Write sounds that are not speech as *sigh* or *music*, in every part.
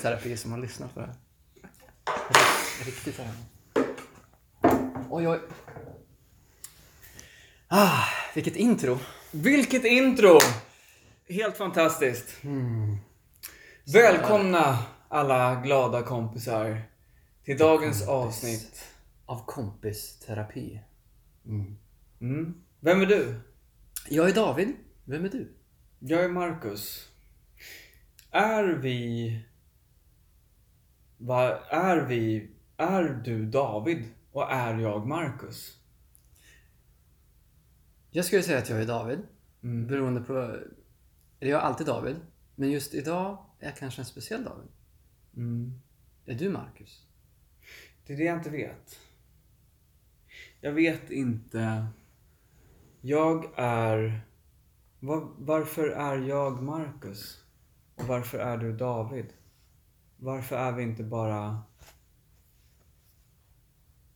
terapi som har lyssnat på det här. Riktigt här. Oj, oj. Ah, vilket intro. Vilket intro! Helt fantastiskt. Välkomna alla glada kompisar till dagens avsnitt. Av kompisterapi. Mm. Vem är du? Jag är David. Vem är du? Jag är Marcus. Är vi... Vad är vi? Är du David och är jag Marcus? Jag skulle säga att jag är David. Mm. Beroende på... Eller jag är alltid David. Men just idag är jag kanske en speciell David. Mm. Är du Marcus? Det är det jag inte vet. Jag vet inte. Jag är... Var, varför är jag Marcus? Och varför är du David? Varför är vi inte bara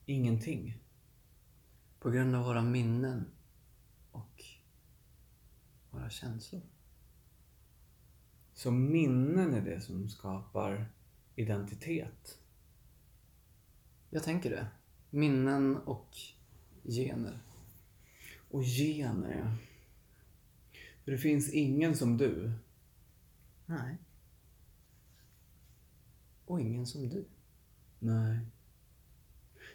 ingenting? På grund av våra minnen och våra känslor. Så minnen är det som skapar identitet. Jag tänker det. Minnen och gener. Och gener, ja. För det finns ingen som du. Nej. Och ingen som du. Nej.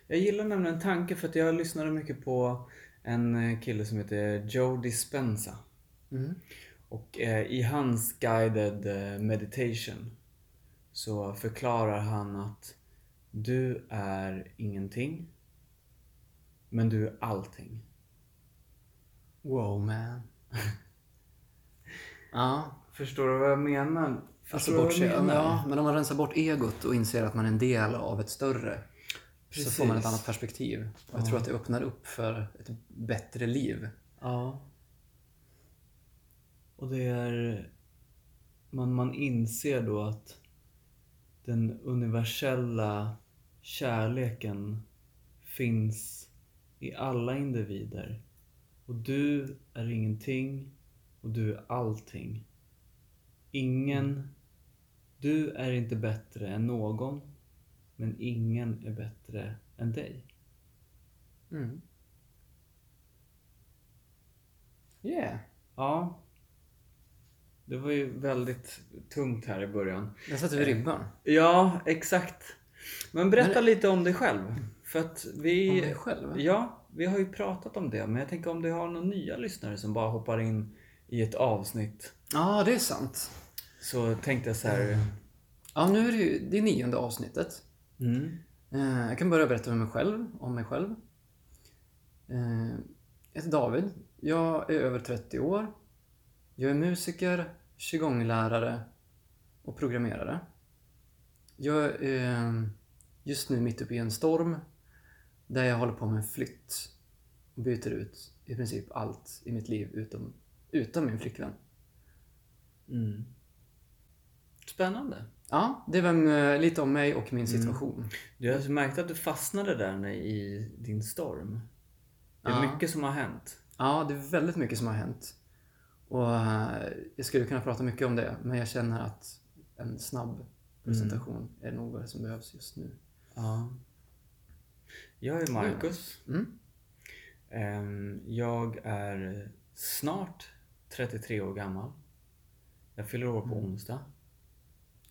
Jag gillar nämligen en tanke för att jag lyssnade mycket på en eh, kille som heter Joe Dispenza. Mm. Och eh, i hans guided eh, meditation så förklarar han att du är ingenting. Men du är allting. Wow man. *laughs* ja. Förstår du vad jag menar? Alltså jag menar? ja, men om man rensar bort egot och inser att man är en del av ett större. Så får man ett Precis. annat perspektiv. Och jag tror att det öppnar upp för ett bättre liv. Ja. Och det är... Man, man inser då att den universella kärleken finns i alla individer. Och du är ingenting och du är allting. Ingen... Du är inte bättre än någon, men ingen är bättre än dig. Mm. Yeah. Ja. Det var ju väldigt tungt här i början. Där satte vi ribban. Ja, exakt. Men berätta lite om dig själv. För att vi... Om dig själv? Ja, vi har ju pratat om det. Men jag tänker om du har några nya lyssnare som bara hoppar in i ett avsnitt. Ja, det är sant. Så tänkte jag så här... Ja, nu är det ju det nionde avsnittet. Mm. Eh, Jag kan börja berätta om mig själv. Om mig själv. Eh, Jag heter David. Jag är över 30 år. Jag är musiker, qigonglärare och programmerare. Jag är eh, just nu mitt uppe i en storm där jag håller på med en flytt och byter ut i princip allt i mitt liv utom, utom min flickvän. Mm. Spännande. Ja, det var eh, lite om mig och min situation. Du har märkt att du fastnade där i din storm. Det är Ja. mycket som har hänt. Ja, det är väldigt mycket som har hänt. Och eh, jag skulle kunna prata mycket om det, men jag känner att en snabb presentation är nog vad som behövs just nu. Ja. Jag är Marcus. Mm. Ehm, Jag är snart 33 år gammal. Jag fyller år på onsdag.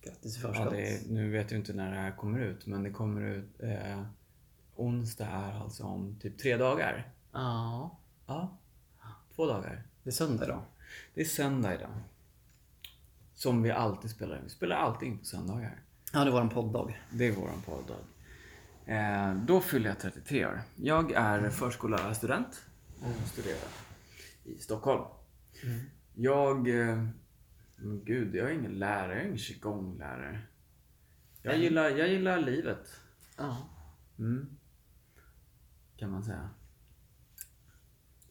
Grattis i Ja, förskott. det är, nu vet jag inte när det här kommer ut, men det kommer ut... Eh, onsdag är alltså om typ tre dagar. Ja, Ja, två dagar. det är söndag idag. Det är söndag idag. Som vi alltid spelar in. Vi spelar alltid in på söndagar. Ja, det var en podddag. Det är våran podddag. Eh, då fyller jag 33 år. Jag är förskollärarstudent och studerar i Stockholm. Jag... Eh, men gud, jag är ingen lärare. Jag är ingen qigonglärare. Jag gillar, jag gillar livet. Ja. Mm. Kan man säga.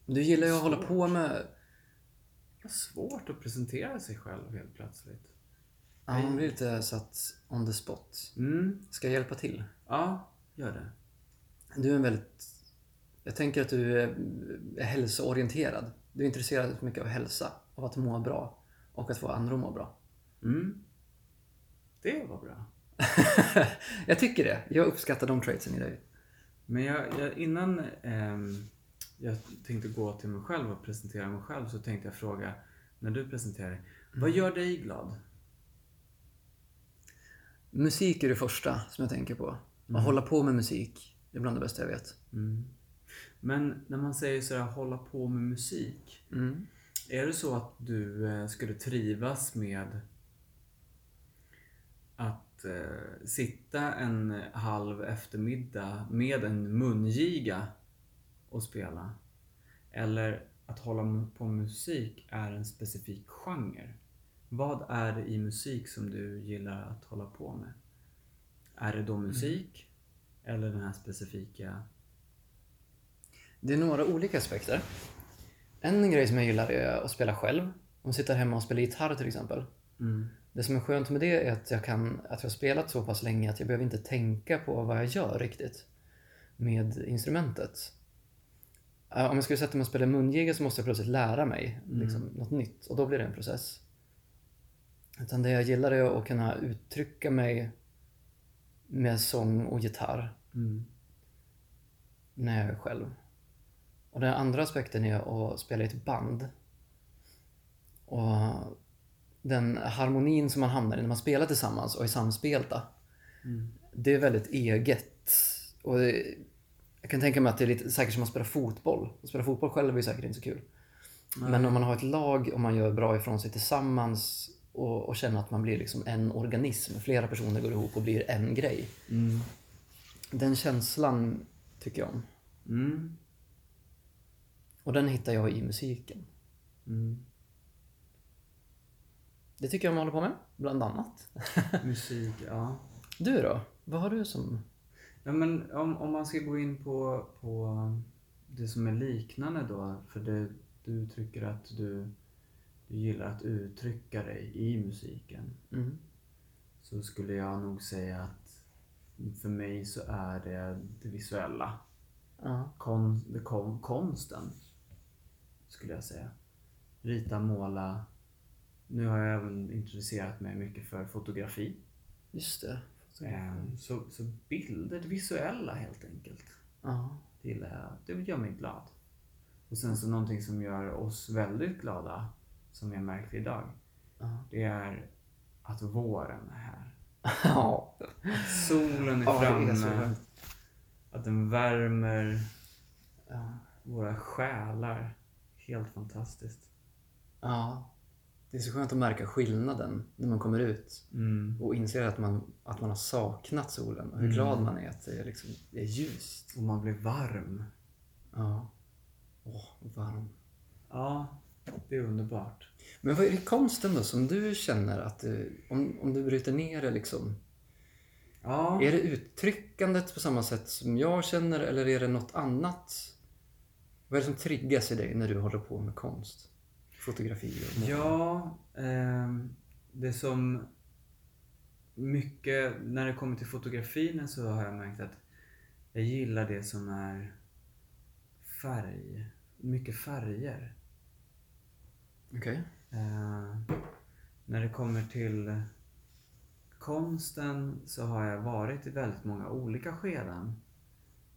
Du gillar ju att hålla på med... Vad svårt att presentera sig själv helt plötsligt. Ja, man blir lite satt on the spot. Mm. Ska jag hjälpa till? Ja, gör det. Du är en väldigt... Jag tänker att du är är hälsoorienterad. Du är intresserad mycket av hälsa, av att må bra och att få andra att må bra. Mm. Det var bra. *laughs* jag tycker det. Jag uppskattar de traitsen i dig. Men jag, jag, innan ehm, jag tänkte gå till mig själv och presentera mig själv så tänkte jag fråga, när du presenterar dig, vad gör dig glad? Musik är det första som jag tänker på. Att hålla på med musik, det är bland det bästa jag vet. Mm. Men när man säger sådär, hålla på med musik. Mm. Är det så att du eh, skulle trivas med att eh, sitta en halv eftermiddag med en mungiga och spela? Eller att hålla på musik är en specifik genre? Vad är det i musik som du gillar att hålla på med? Är det då musik? Eller den här specifika... Det är några olika aspekter. En grej som jag gillar är att spela själv. Om jag sitter hemma och spelar gitarr till exempel. Mm. Det som är skönt med det är att jag, kan, att jag har spelat så pass länge att jag behöver inte tänka på vad jag gör riktigt med instrumentet. Eh, Om jag skulle sätta mig och spela mungiga så måste jag plötsligt lära mig liksom, något nytt och då blir det en process. Utan det jag gillar är att kunna uttrycka mig med sång och gitarr Mm. när jag är själv. Och den andra aspekten är att spela i ett band. Och den harmonin som man hamnar i när man spelar tillsammans och är samspelta. Mm. Det är väldigt eget. Och det, jag kan tänka mig att det är lite säkert som att spela fotboll. Att spela fotboll själv är säkert inte så kul. Men om man har ett lag och man gör bra ifrån sig tillsammans och, och känner att man blir liksom en organism. Flera personer går ihop och blir en grej. Mm. Den känslan tycker jag om. Och den hittar jag i musiken. Mm. Det tycker jag om att hålla på med, bland annat. *laughs* Musik, ja. Du då? Vad har du som... ja men om, om man ska gå in på, på det som är liknande då. För det, du uttrycker att du, du gillar att uttrycka dig i musiken. Mm. Så skulle jag nog säga att för mig så är det det visuella. Ja. Kon, det kon, konsten. Skulle jag säga. Rita, måla. Nu har jag även intresserat mig mycket för fotografi. Just det. Ehm, Så, så bilder, det visuella helt enkelt. Ja. Det gillar jag. Det gör mig glad. Och sen så någonting som gör oss väldigt glada, som jag märkt idag, Ja. det är att våren är här. *laughs* Ja. Solen är Ja, det framme. är att den värmer Ja. våra själar. Helt fantastiskt. ja. Det är så skönt att märka skillnaden när man kommer ut Mm. och inser att man, att man har saknat solen och hur glad man är att det är, liksom, det är ljust. Och man blir varm. Ja. Åh, varm. Ja, det är underbart. Men vad är det konsten då som du känner att du, om, om du bryter ner det liksom, Ja. Är det uttryckandet på samma sätt som jag känner eller är det något annat? Vad är det som triggas i dig när du håller på med konst? Fotografi och mål? Ja, ehm, det som mycket, när det kommer till fotografin så har jag märkt att jag gillar det som är färg. Mycket färger. Okej. Eh, när det kommer till konsten så har jag varit i väldigt många olika skeden.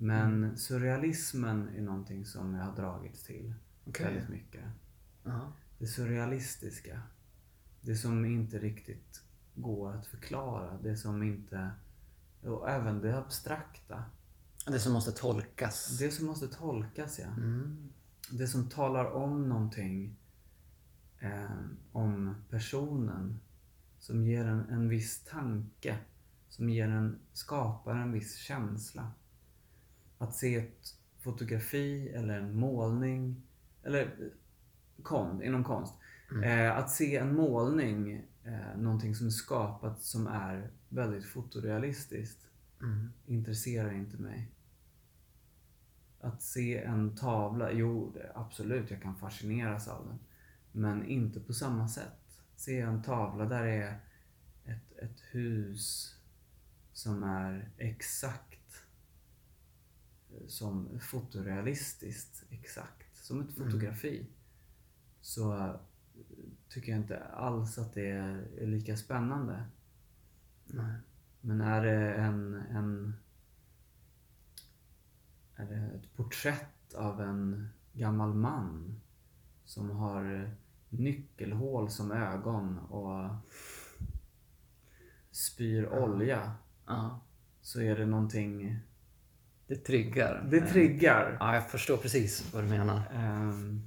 Men surrealismen är någonting som jag har dragits till Okej. väldigt mycket. Ja. Det surrealistiska. Det som inte riktigt går att förklara. Det som inte... Och även det abstrakta. Det som måste tolkas. Det som måste tolkas, ja. Mm. Det som talar om någonting eh, om personen. Som ger en, en viss tanke. Som ger en, skapar en viss känsla. Att se ett fotografi eller en målning. Eller kon, inom konst. Eh, att se en målning, eh, någonting som är skapat som är väldigt fotorealistiskt, Mm. intresserar inte mig. Att se en tavla, jo absolut jag kan fascineras av den. Men inte på samma sätt. Se en tavla där det är ett, ett hus som är exakt som fotorealistiskt exakt. Som ett fotografi. Så eh, tycker jag inte alls att det är, lika spännande. Nej. Men är det en, en... Är det ett porträtt av en gammal man som har nyckelhål som ögon och spyr olja Ja. så är det någonting... Det triggar. Det triggar. Ja, jag förstår precis vad du menar. Ehm,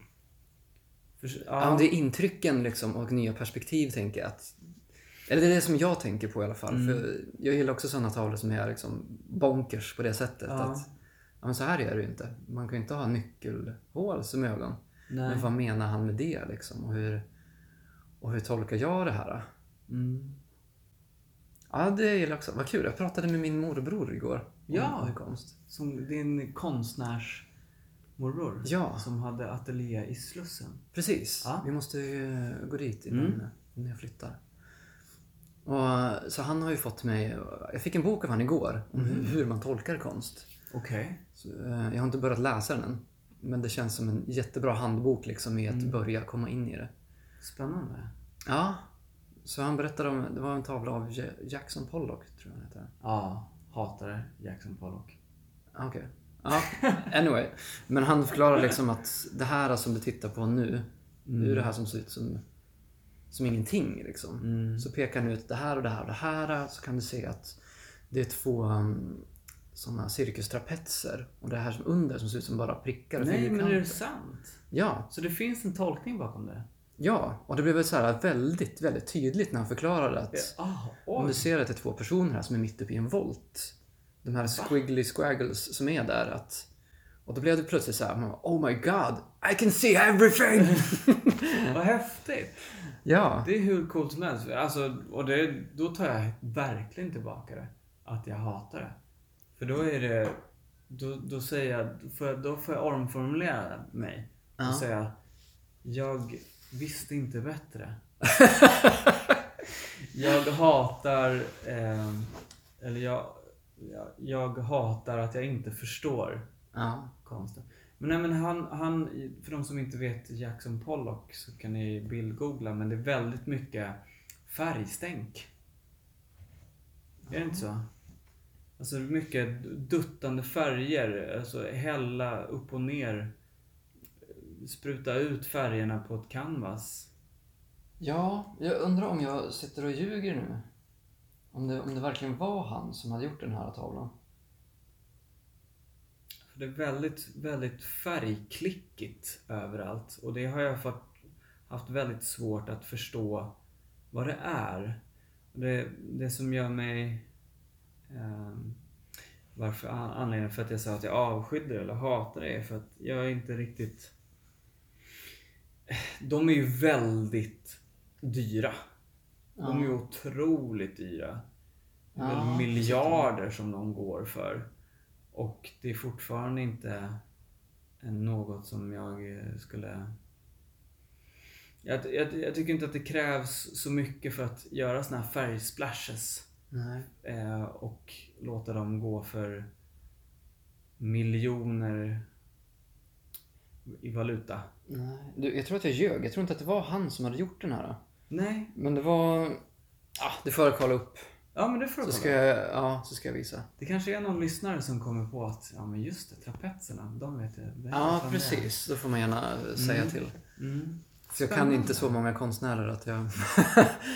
för, Ja. ja, det är intrycken liksom och nya perspektiv tänker jag att eller det är det som jag tänker på i alla fall. Mm. För jag gillar också sådana tavlor som är liksom bonkers på det sättet. Ja. Att, ja, men så här är det ju inte. Man kan ju inte ha nyckelhål som ögon. nej. Men vad menar han med det liksom? Och hur, och hur tolkar jag det här? Mm. Ja, det gillar jag också. Vad kul. Jag pratade med min morbror igår. Ja. Om, om konst. Som din konstnärsmorbror Ja. som hade ateljé i Slussen. Precis. Ja. Vi måste ju gå dit innan, Mm. innan jag flyttar. Och, så han har ju fått mig... Jag fick en bok av han igår om Mm. hur, man tolkar konst. Okej. Så, eh, jag har inte börjat läsa den än. Men det känns som en jättebra handbok liksom i att Mm. börja komma in i det. Spännande. Ja. Så han berättade om... Det var en tavla av Ja- Jackson Pollock, tror jag han heter. Ja, hatade Jackson Pollock. Ah, Okej. Ja, anyway. Men han förklarar liksom att det här som du tittar på nu, det är det här som ser ut som, som ingenting. Liksom. Mm. Så pekar han ut det här och det här och det här. Så kan du se att det är två um, sådana cirkustrapetser. Och det här som under som ser ut som bara prickar och Nej, men är det sant? Ja, Så det finns en tolkning bakom det? Ja. Och det blev väl så här väldigt, väldigt tydligt när han förklarade att Ah, om du ser att det är två personer här som är mitt uppe i en volt. De här squiggly squaggles som är där. Att, och då blev det plötsligt så här, man bara, Oh my god, I can see everything! *laughs* Vad häftigt! ja, Det är hur coolt som helst. Alltså, och det, då tar jag verkligen tillbaka det. Att jag hatar det. För då är det... Då, då säger jag... Då får jag, då får jag omformulera mig. Och Ja. säga... Jag visste inte bättre. *laughs* jag hatar... Eh, eller jag, jag... Jag hatar att jag inte förstår ja, konsten. Men, nej, men han, han, för de som inte vet Jackson Pollock så kan ni bildgoogla men det är väldigt mycket färgstänk. Är det inte så? Alltså mycket duttande färger, alltså hälla upp och ner. Spruta ut färgerna på ett canvas. ja, jag undrar om jag sitter och ljuger nu. Om det, om det verkligen var han som hade gjort den här tavlan. För det är väldigt, väldigt färgklickigt överallt. Och det har jag fått, haft väldigt svårt att förstå vad det är. Det, det som gör mig... ehm, varför, an- anledningen för att jag sa att jag avskydde eller hatar det är för att jag inte riktigt... De är ju väldigt dyra. De är ju otroligt dyra. Det är väl Ja, miljarder som de går för. Och det är fortfarande inte något som jag eh, skulle... Jag, jag, jag tycker inte att det krävs så mycket för att göra såna här färgsplashes. Eh, och låta dem gå för miljoner i valuta. Nej. Du, jag tror att jag ljög. Jag tror inte att det var han som hade gjort den här. Nej. Men det var... Ja, det får jag kolla upp. Ja men det får du Så kolla. ska jag, ja, så ska jag visa. Det kanske är någon lyssnare som kommer på att, ja men just det, trapetserna, de vet jag. Ja, precis. Då får man gärna säga Mm. till. Mm. För jag kan inte så många konstnärer att jag...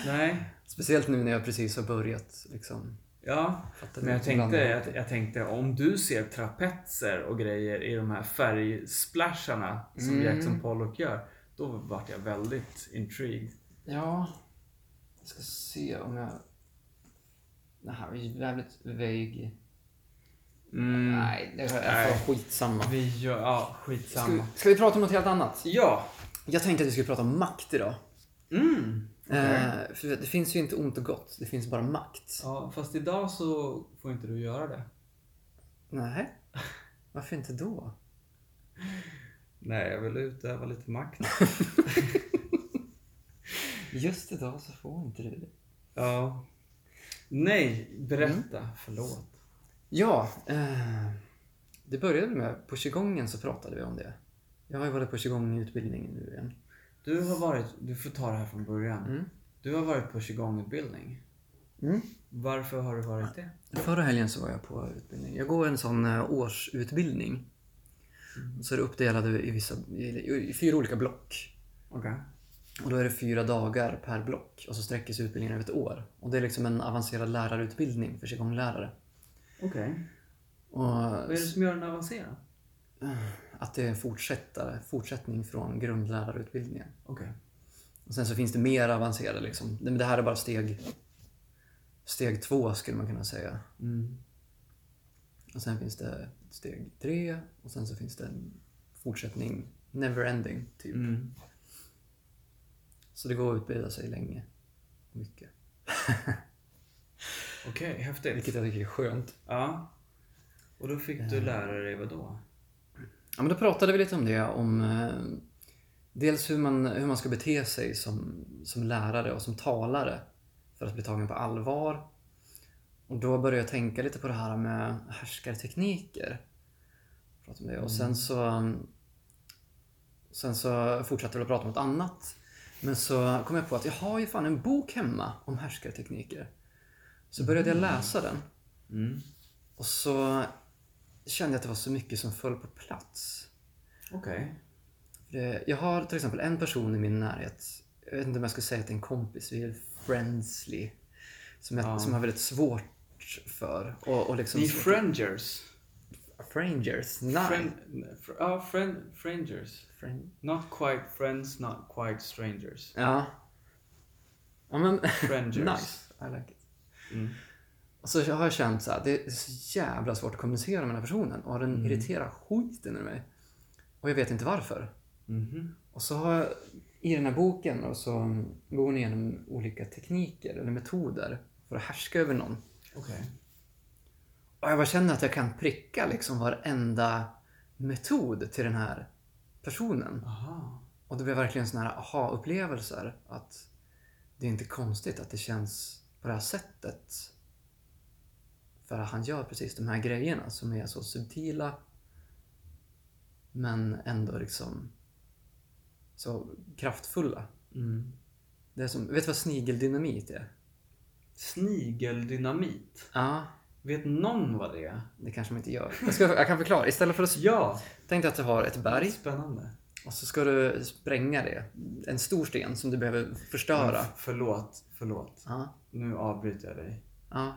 Nej, *laughs* Speciellt nu när jag precis har börjat liksom. Ja. Men jag tänkte, jag, jag tänkte om du ser trapetser och grejer i de här färgsplasharna som Mm. Jackson Pollock gör, då vart jag väldigt intrigued. Ja. Jag ska se om jag... Det här är ju jävligt vague. Mm. Nej, det är Nej. skitsamma. Vi gör, ja Ska skitsamma. ska vi prata om något helt annat? Ja! Jag tänkte att vi skulle prata om makt idag. Mm. Okej. Eh, för det finns ju inte ont och gott, det finns bara makt. Ja, fast idag så får inte du göra det. Nej. Varför inte då? Nej, jag vill utöva lite makt. *laughs* Just idag så får inte du det. Ja. Nej, berätta. Förlåt. Ja, eh, det började med på qigonggen så pratade vi om det. Jag har ju varit på qigong-utbildning nu igen. Du har varit, du får ta det här från början. Mm. Du har varit på qigong-utbildning. Mm. Varför har du varit det? Förra helgen så var jag på utbildning. Jag går en sån eh, årsutbildning. Så är det uppdelade i, vissa, i, i fyra olika block. Okej. Och då är det fyra dagar per block och så sträcker sig utbildningen över ett år. Och det är liksom en avancerad lärarutbildning för qigonglärare. Okej. Och Vad är det som gör den avancerad? Att det är en fortsättare, fortsättning från grundlärarutbildningen. Okej. Och sen så finns det mer avancerade liksom. Men det här är bara steg, steg två skulle man kunna säga. Mm. Och sen finns det steg tre och sen så finns det en fortsättning, neverending typ. Mm. Så det går att utbilda sig länge. Mycket. *laughs* Okej, häftigt. Vilket jag tycker är skönt. Ja. Och då fick du lära dig vad då? Ja, men då pratade vi lite om det, om eh, dels hur man, hur man ska bete sig som, som lärare och som talare för att bli tagen på allvar. Och då började jag tänka lite på det här med härskartekniker. Om det. Och sen så, sen så fortsatte vi att prata om något annat. Men så kom jag på att jag har ju fan en bok hemma om härskartekniker. Så började jag läsa den. Mm. Och så kände jag att det var så mycket som föll på plats. Okej. Det- Jag har till exempel en person i min närhet. Jag vet inte om jag ska säga att det är en kompis. Vi är friendsly. Som jag, Ja. som jag har väldigt svårt för. Och, och liksom Ni är frangers. Frangers? Nej. Friend, fr- ja, friend, frangers. Friend- Not quite friends, not quite strangers. Ja. Ja men... *laughs* Nice. I like it. Mm. Så har jag känt så här, det är så jävla svårt att kommunicera med den här personen. Och den irriterar skiten ur mig. Och jag vet inte varför. Mhm. Och så har jag i den här boken och så går hon igenom olika tekniker eller metoder för att härska över någon. Okej. Och jag bara känner att jag kan pricka liksom varenda metod till den här personen. Aha. Och det blev verkligen sådana här aha-upplevelser. Att det är inte konstigt att det känns på det här sättet. För han gör precis de här grejerna som är så subtila. Men ändå liksom så kraftfulla. Mm. Det är som, vet du vad snigeldynamit är? Snigeldynamit. Ja, Vet någon vad det är? det kanske man inte gör. Jag, ska, jag kan förklara. Istället för att... Ja! Tänk dig att du har ett berg Spännande. och så ska du spränga det. En stor sten som du behöver förstöra. F- förlåt, förlåt. Ja, Nu avbryter jag dig.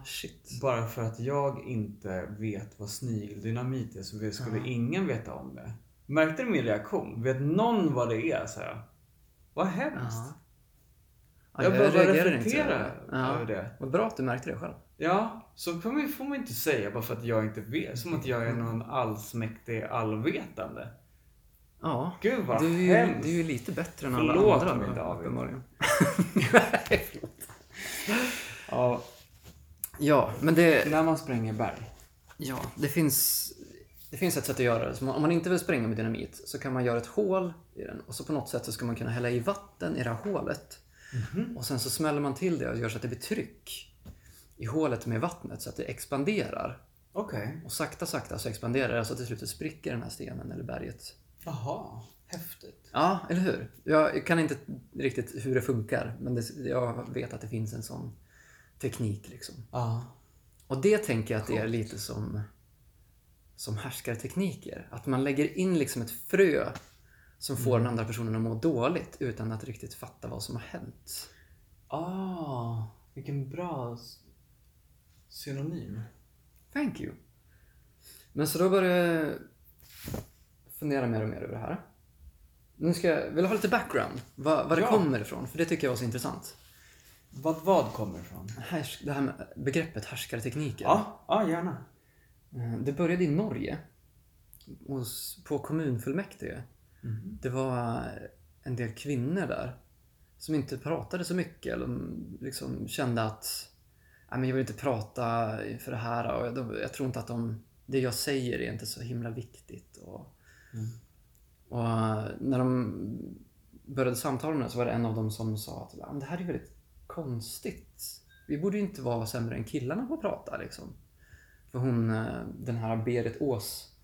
Shit. Bara för att jag inte vet vad snigeldynamit är så skulle Ja. ingen veta om det. Märkte du min reaktion? Vet någon vad det är? Så jag. Vad hemskt. Ja, jag reagerade inte. reflektera över det. Vad bra att du märkte det själv. Ja, så får man, får man inte säga bara för att jag inte vet. Som att jag är någon allsmäktig allvetande. Ja. Gud vad Du är, ju, hemskt. du är ju lite bättre än alla Förlåt andra. mig, då, David. uppenbarligen. *laughs* *laughs* Ja, Ja, men det, när man spränger berg. ja, det, finns, det finns ett sätt att göra det. Så om man inte vill spränga med dynamit så kan man göra ett hål i den och så på något sätt så ska man kunna hälla i vatten i det här hålet. Och sen så smäller man till det och gör så att det blir tryck i hålet med vattnet så att det expanderar. Okej. Och sakta, sakta så expanderar det så att till slut spricker den här stenen eller berget. Jaha, häftigt. Ja, eller hur? Jag kan inte riktigt hur det funkar, men det, jag vet att det finns en sån teknik liksom. Ja. Och det tänker jag att det är lite som, som härskartekniker. Att man lägger in liksom ett frö som får den andra personen att må dåligt utan att riktigt fatta vad som har hänt. Ah, vilken bra synonym. Thank you. Men så då började jag fundera mer och mer över det här. Nu ska jag, vill ha lite background? Vad, vad det Ja. kommer ifrån? För det tycker jag var så intressant. Vad vad kommer ifrån? Det här med begreppet härskartekniker. Ja, ja gärna. Eh, Det började i Norge. Hos, på kommunfullmäktige. Mhm. Det var en del kvinnor där. Som inte pratade så mycket. De liksom kände att men jag vill inte prata för det här. Och jag, jag tror inte att de, det jag säger är inte så himla viktigt. Och, Mm. och när de började samtala med det så var det en av dem som sa att "Ja, men det här är väldigt konstigt. Vi borde ju inte vara sämre än killarna på att prata liksom. För hon, eh, den här Berit Ås,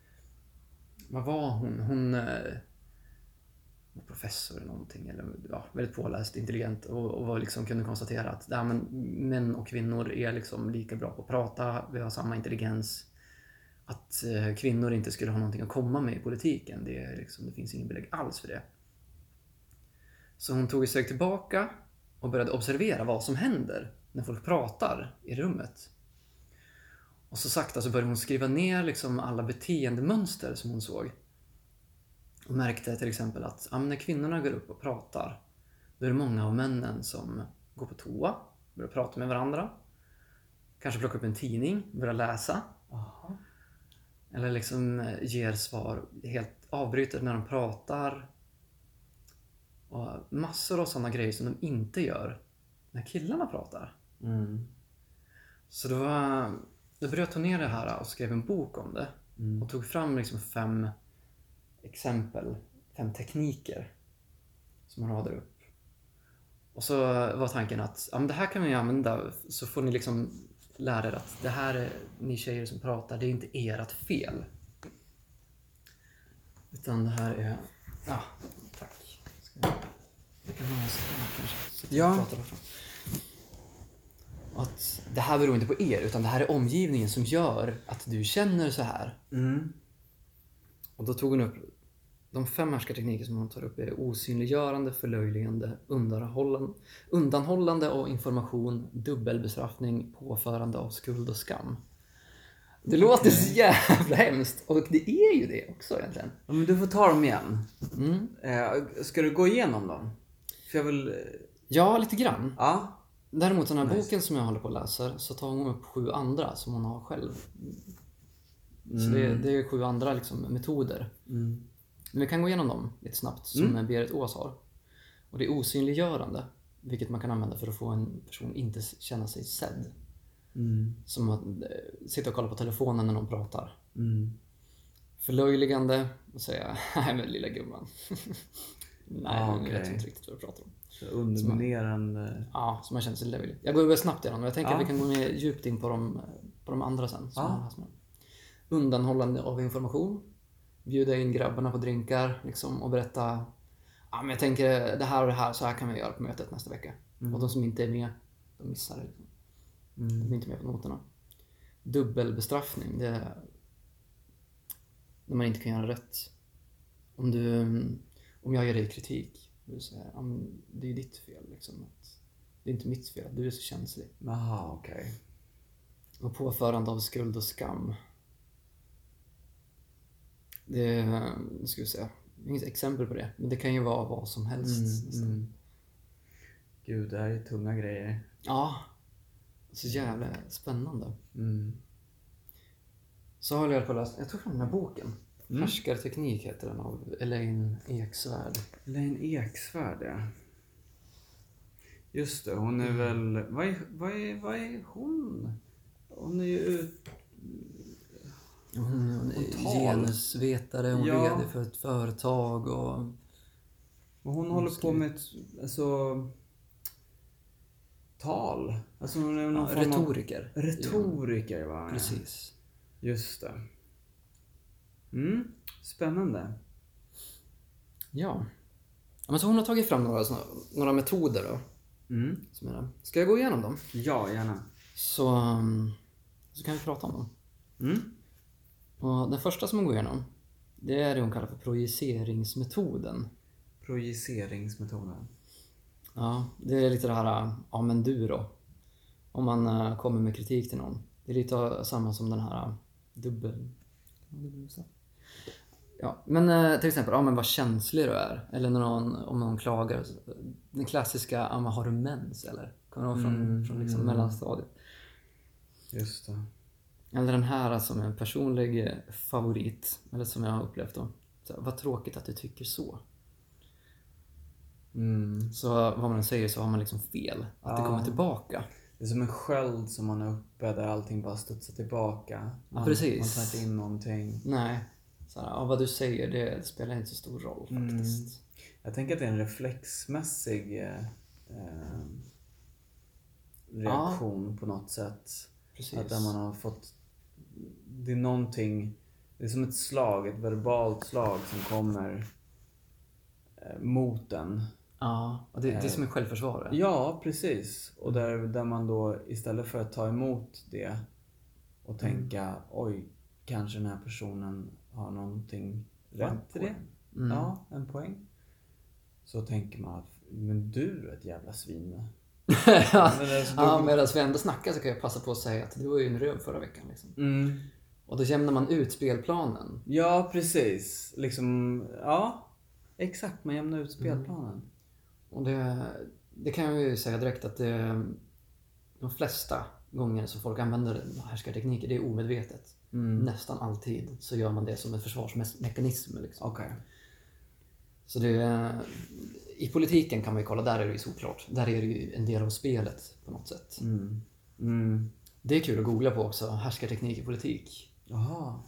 vad var hon? Hon, eh, var professor eller någonting, eller ja, väldigt påläst, intelligent och, och var liksom kunde konstatera att ja, men, män och kvinnor är liksom lika bra på att prata, vi har samma intelligens. Att eh, kvinnor inte skulle ha någonting att komma med i politiken, det, är liksom, det finns ingen belägg alls för det. Så hon tog ett steg tillbaka och började observera vad som händer när folk pratar i rummet. Och så sakta så började hon skriva ner liksom alla beteendemönster som hon såg. Och märkte till exempel att ja, när kvinnorna går upp och pratar, då är det många av männen som går på toa, börjar prata med varandra. Kanske plockar upp en tidning, börjar läsa. Aha. Eller liksom eh, ger svar helt avbryter när de pratar. Och massor av sådana grejer som de inte gör när killarna pratar. Mm. Så då, då bröt hon ner det här och skrev en bok om det. Mm. Och tog fram liksom fem exempel, fem tekniker som man radar upp. Och så var tanken att ja, men det här kan vi använda så får ni liksom lära er att det här är ni tjejer som pratar, det är inte ert fel. Utan det här är... Ja, jag... Kan ha en sån här kanske. så Ja. pratar Att det här beror inte på er, utan det här är omgivningen som gör att du känner så här. Mm. Och då tog hon upp de fem härskartekniker som hon tar upp är osynliggörande, förlöjligande, undanhållande, undanhållande av information, dubbelbestraffning, påförande av skuld och skam. Det låter så jävla hemskt och det är ju det också egentligen. Ja, men du får ta dem igen. Mm. Eh, ska du gå igenom dem? För jag vill... eh, Ja, lite grann. Ja. Däremot den här Nice. boken som jag håller på att läsa så tar hon upp sju andra som hon har själv. Så det, det är sju andra liksom, metoder. Mm. Men vi kan gå igenom dem lite snabbt, som Berit Ås har. Och det är osynliggörande, vilket man kan använda för att få en person inte känna sig sedd. Mm. Som att eh, sitta och kolla på telefonen när någon pratar. Mm. Förlöjligande och säga *laughs* Nej men lilla gumman. *laughs* Nej, Ah, men jag vet inte riktigt vad du pratar om. Så underminerande... Ja, så man känner sig löjlig. Jag går över snabbt igenom, men jag tänker Ja. att vi kan gå mer djupt in på de, på de andra sen. Som med. Undanhållande av information. Bjuda in grabbarna på drinkar liksom, och berätta Ja, men jag tänker det här och det här, så här kan vi göra på mötet nästa vecka. Och de som inte är med, de missar det. Liksom. Mm. De är inte med på noterna. Dubbelbestraffning, det är när man inte kan göra rätt. Om du, om jag ger dig kritik, du säger det är ditt fel. Liksom, att det är inte mitt fel, du är så känslig. Jaha, okej. Och påförande av skuld och skam. Det, nu ska vi se, inget exempel på det, men det kan ju vara vad som helst. nästan. Mm. Gud, det här är tunga grejer. Ja, så jävla spännande. Mm. Så har jag på att läsa, jag tog fram den här boken. Mm. Härskarteknik heter den av Elaine Eksvärd. Elaine Eksvärd, ja. Just det, hon är Mm. väl... Vad är, vad, är, vad är hon? Hon är ju. Hon, hon är genusvetare, hon är Ja. VD för ett företag och... Och hon håller på med ett, alltså... Tal. Alltså någon Ja, form av... retoriker. Retoriker, va? Ja, precis. Just det. Mm, spännande. Ja. ja men så hon har tagit fram några, såna- några metoder då. Mm. Som är. Ska jag gå igenom dem? Ja, gärna. Så, um, så kan vi prata om dem. Mm. Och den första som hon går igenom, det är det hon kallar för projiceringsmetoden. Projiceringsmetoden. Ja, det är lite det här, ja men du då. Om man eh, kommer med kritik till någon. Det är lite samma som den här eh, dubbel... Ja, men eh, till exempel, ja men vad känslig du är. Eller när någon, om någon klagar. Den klassiska, ja men har du mens eller? Kommer du ihåg från, Mm, från liksom mm. mellanstadiet? Just det. Eller den här som är en personlig favorit. Eller som jag har upplevt då. Så, vad tråkigt att du tycker så. Mm. Så vad man säger så har man liksom fel. Att det Ja. kommer tillbaka. Det är som en sköld som man är uppe där allting bara studsar tillbaka. Man, precis. Man tar inte in någonting. Nej. Så här, ja, vad du säger det spelar inte så stor roll Mm. faktiskt. Jag tänker att det är en reflexmässig eh, reaktion på något sätt. Precis. Att där man har fått... Det är någonting... Det är som ett slag, ett verbalt slag som kommer. Eh, mot den. Ja, och det, det är som en självförsvar. Ja, precis. Och där, där man då istället för att ta emot det och tänka oj, kanske den här personen har någonting rätt i det. Mm. Ja, en poäng. Så tänker man att men du är ett jävla svin. *laughs* ja, Men alltså, ja medan vi ändå snackar så kan jag passa på att säga att du var ju en röv förra veckan. Liksom. Mm. Och då jämnar man ut spelplanen. Ja, precis. Liksom, ja. Exakt, man jämnar Mm. ut spelplanen. Och det, det kan jag ju säga direkt att det, de flesta gånger som folk använder härskartekniker, det är omedvetet. Mm. Nästan alltid så gör man det som en försvarsmekanism. Liksom. Okej. Så det, I politiken kan man ju kolla, där är det ju såklart. Där är det ju en del av spelet på något sätt. Mm. Mm. Det är kul att googla på också, härskarteknik i politik. Jaha.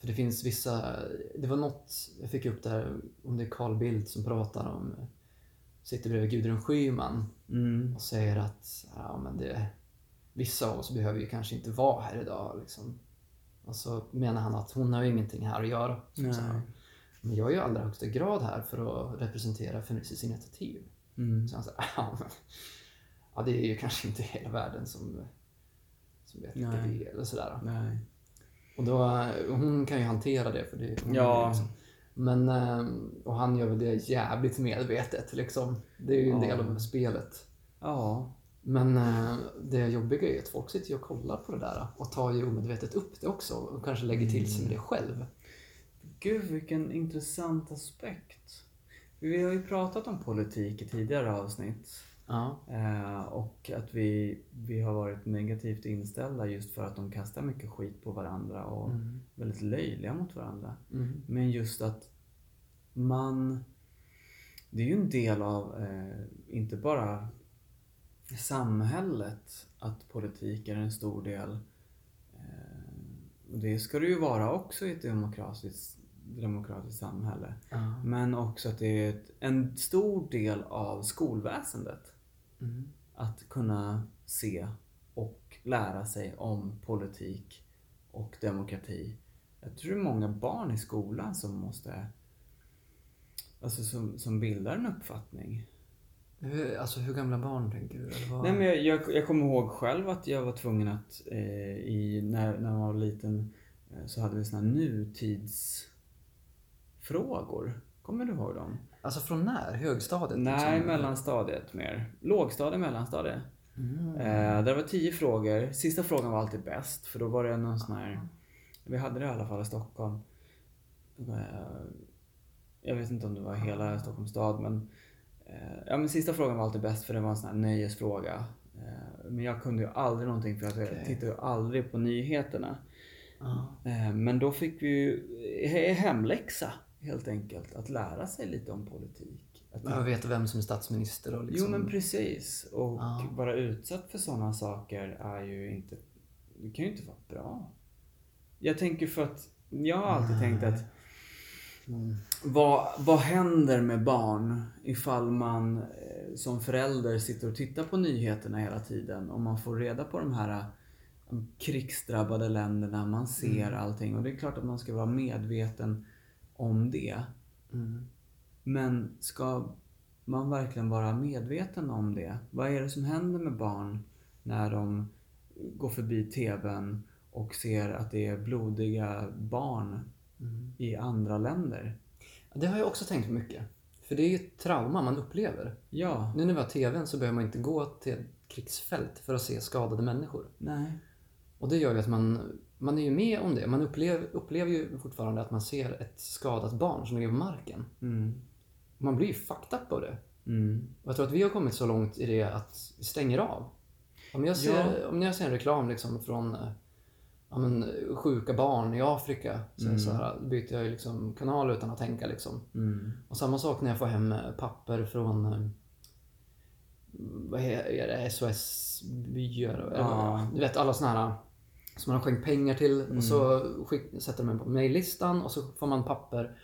För det finns vissa, det var något, jag fick upp där, om det är Carl Bildt som pratar om, sitter bredvid Gudrun Schyman Mm. och säger att ja, men det, vissa av oss behöver ju kanske inte vara här idag. Liksom. Och så menar han att hon har ju ingenting här att göra. Men jag är ju i allra högsta grad här för att representera Feministiskt initiativ. Mm. Så han säger, *laughs* ja, men, ja det är ju kanske inte hela världen som, som vet vilka det är eller sådär. Nej. Och då, hon kan ju hantera det för det hon Ja. liksom. Men, eh, och han gör väl det jävligt medvetet liksom. Det är ju en Ja. del av spelet. Ja. Men eh, det jobbiga är ju att folk sitter och kollar på det där och tar ju omedvetet upp det också och kanske lägger till sig med det själv. Gud, vilken intressant aspekt. Vi har ju pratat om politik i tidigare avsnitt. Ja. Eh, och att vi, vi har varit negativt inställda just för att de kastar mycket skit på varandra och Mm. väldigt löjliga mot varandra. Mm. Men just att man... Det är ju en del av, eh, inte bara samhället, att politik är en stor del. Eh, och det ska det ju vara också i ett demokratiskt, demokratiskt samhälle. Ja. Men också att det är en stor del av skolväsendet. Mm. Att kunna se och lära sig om politik och demokrati. Jag tror det är många barn i skolan som måste Alltså som, som bildar en uppfattning. Hur, alltså hur gamla barn tänker du? Vad? Nej men jag, jag, jag kommer ihåg själv att jag var tvungen att eh, i, när, när man var liten eh, så hade vi såna här nutidsfrågor. Kommer du ihåg dem? Alltså från när? Högstadiet? Nej, liksom? mellanstadiet mer. Lågstadiet, mellanstadiet. Mm. Eh, där var tio frågor. Sista frågan var alltid bäst för då var det någon sån här... Vi hade det i alla fall i Stockholm. Eh, jag vet inte om det var hela Stockholms stad men... Eh, ja men sista frågan var alltid bäst för det var en sån här nöjesfråga. Eh, men jag kunde ju aldrig någonting för att jag Okej. tittade ju aldrig på nyheterna. Eh, men då fick vi ju he- hemläxa helt enkelt. Att lära sig lite om politik. Att Jag vet vem som är statsminister och liksom... Jo men precis. Och Ja. vara utsatt för sådana saker är ju inte... Det kan ju inte vara bra. Jag tänker för att... Jag har alltid tänkt att Mm. vad, vad händer med barn ifall man eh, som förälder sitter och tittar på nyheterna hela tiden och man får reda på de här eh, krigsdrabbade länderna, man ser allting och det är klart att man ska vara medveten om det. Mm. Men ska man verkligen vara medveten om det? Vad är det som händer med barn när de går förbi TVn och ser att det är blodiga barn Mm. i andra länder? Det har jag också tänkt på mycket. För det är ju ett trauma man upplever. Ja, Nu när vi har TVn så behöver man inte gå till ett krigsfält för att se skadade människor. nej. Och det gör ju att man, man är ju med om det. Man upplever, upplever ju fortfarande att man ser ett skadat barn som ligger på marken. Mm. Man blir ju fucked up av det. Mm. Och jag tror att vi har kommit så långt i det att vi stänger av. Om jag ser, Ja. om jag ser en reklam liksom från eh, ja, men, sjuka barn i Afrika så, det så här, byter jag liksom kanal utan att tänka. Liksom. Mm. Och samma sak när jag får hem eh, papper från eh, vad är det, SOS-byar. eller Ja. Du vet alla såna här som man har skänkt pengar till och så skick, sätter man på mejllistan och så får man papper.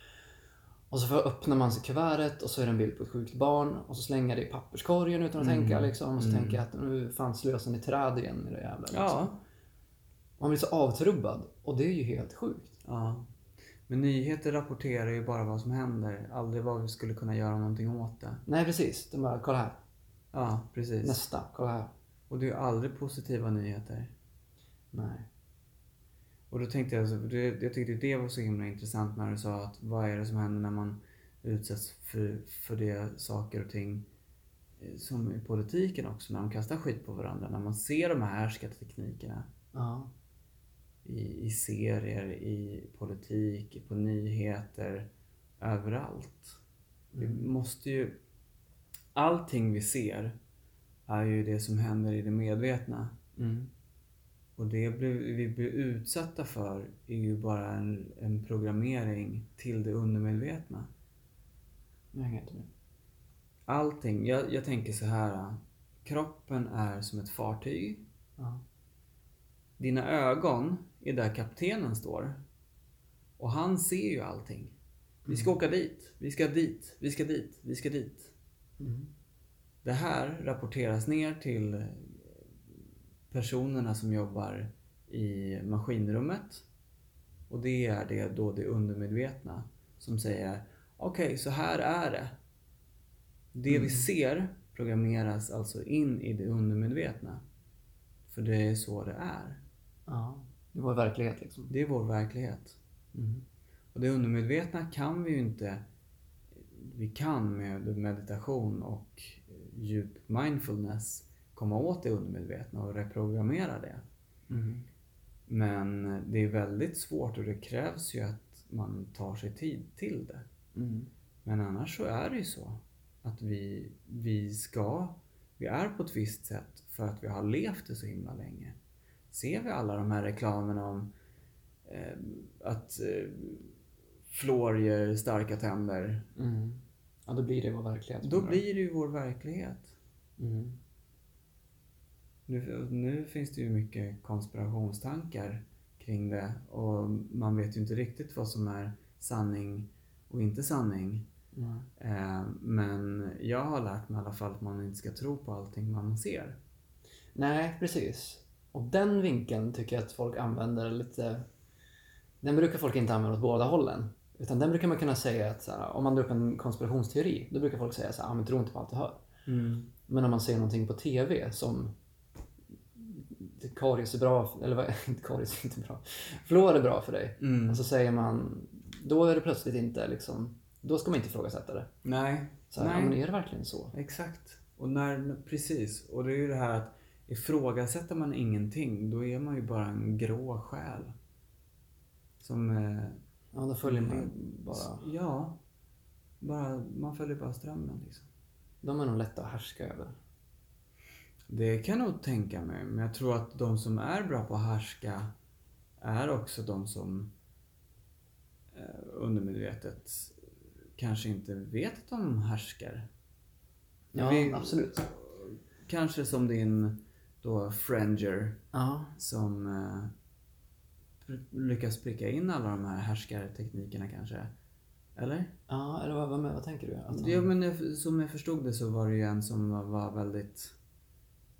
Och så får, öppnar man sig kuvertet och så är det en bild på ett sjukt barn och så slänger jag det i papperskorgen utan att tänka liksom. Och så tänker jag att nu fan slösar ni träd igen i det jävla liksom. Ja. Man blir så avtrubbad och det är ju helt sjukt. ja. Men nyheter rapporterar ju bara vad som händer, aldrig vad vi skulle kunna göra någonting åt det. Nej, precis. De bara, kolla här. Ja, precis. Nästa, kolla här. Och det är ju aldrig positiva nyheter. Nej. Och då tänkte jag, så- det, jag tyckte det var så himla intressant när du sa att vad är det som händer när man utsätts för, för det saker och ting eh, som i politiken också, när de kastar skit på varandra. När man ser de här härskarteknikerna Ja. i, i serier, i politik, på nyheter, överallt. Vi måste ju... Allting vi ser är ju det som händer i det medvetna. Mm. Och det blir, vi blir utsatta för är ju bara en, en programmering till det undermedvetna. Jag hänger inte med. Allting, jag, jag tänker så här. Kroppen är som ett fartyg. Ja. Dina ögon är där kaptenen står. Och han ser ju allting. Vi ska åka dit, vi ska dit, vi ska dit, vi ska dit. Mm. Det här rapporteras ner till personerna som jobbar i maskinrummet. Och det är det då det undermedvetna som säger okej, så här är det. Det vi ser programmeras alltså in i det undermedvetna. För det är så det är. ja. Det var verklighet liksom. Det är vår verklighet. Mm. Och det undermedvetna kan vi ju inte... Vi kan med meditation och djup mindfulness komma åt det undermedvetna och reprogrammera det. Mm. Men det är väldigt svårt och det krävs ju att man tar sig tid till det. Mm. Men annars så är det ju så att vi, vi ska, vi är på ett visst sätt för att vi har levt det så himla länge. Ser vi alla de här reklamerna om eh, att eh, fluor ger starka tänder. Mm. Ja, då blir det vår verklighet. Då blir det ju vår verklighet. Mm. Nu, nu finns det ju mycket konspirationstankar kring det och man vet ju inte riktigt vad som är sanning och inte sanning. Eh, men jag har lärt mig i alla fall att man inte ska tro på allting man ser. Nej, precis. Och den vinkeln tycker jag att folk använder lite... Den brukar folk inte använda åt båda hållen. Utan den brukar man kunna säga att här, om man drar upp en konspirationsteori, då brukar folk säga så här, ah, men tro inte på allt du hör. Men om man ser någonting på TV som karies är bra, eller vad, *laughs* inte karies är inte bra. Fluor är bra för dig. Mm. Och så säger man, då är det plötsligt inte liksom, då ska man inte ifrågasätta det. Nej, Så här, Nej. ja, men är det verkligen så? exakt. Och när, precis. Och det är ju det här att ifrågasätter man ingenting, då är man ju bara en grå själ. Som... Eh, Ja, då följer man bara. Ja. Bara, man följer bara strömmen liksom. De är nog lätta att härska över. Det kan jag nog tänka mig. Men jag tror att de som är bra på att härska är också de som eh, undermedvetet kanske inte vet att de härskar. Ja, Vi- absolut. Kanske som din då Fringer Ja, som eh, lyckas pricka in alla de här härskarteknikerna kanske. Eller? ja eller vad, vad, vad tänker du? Att han- Ja, men jag- som jag förstod det så var det ju en som var- var väldigt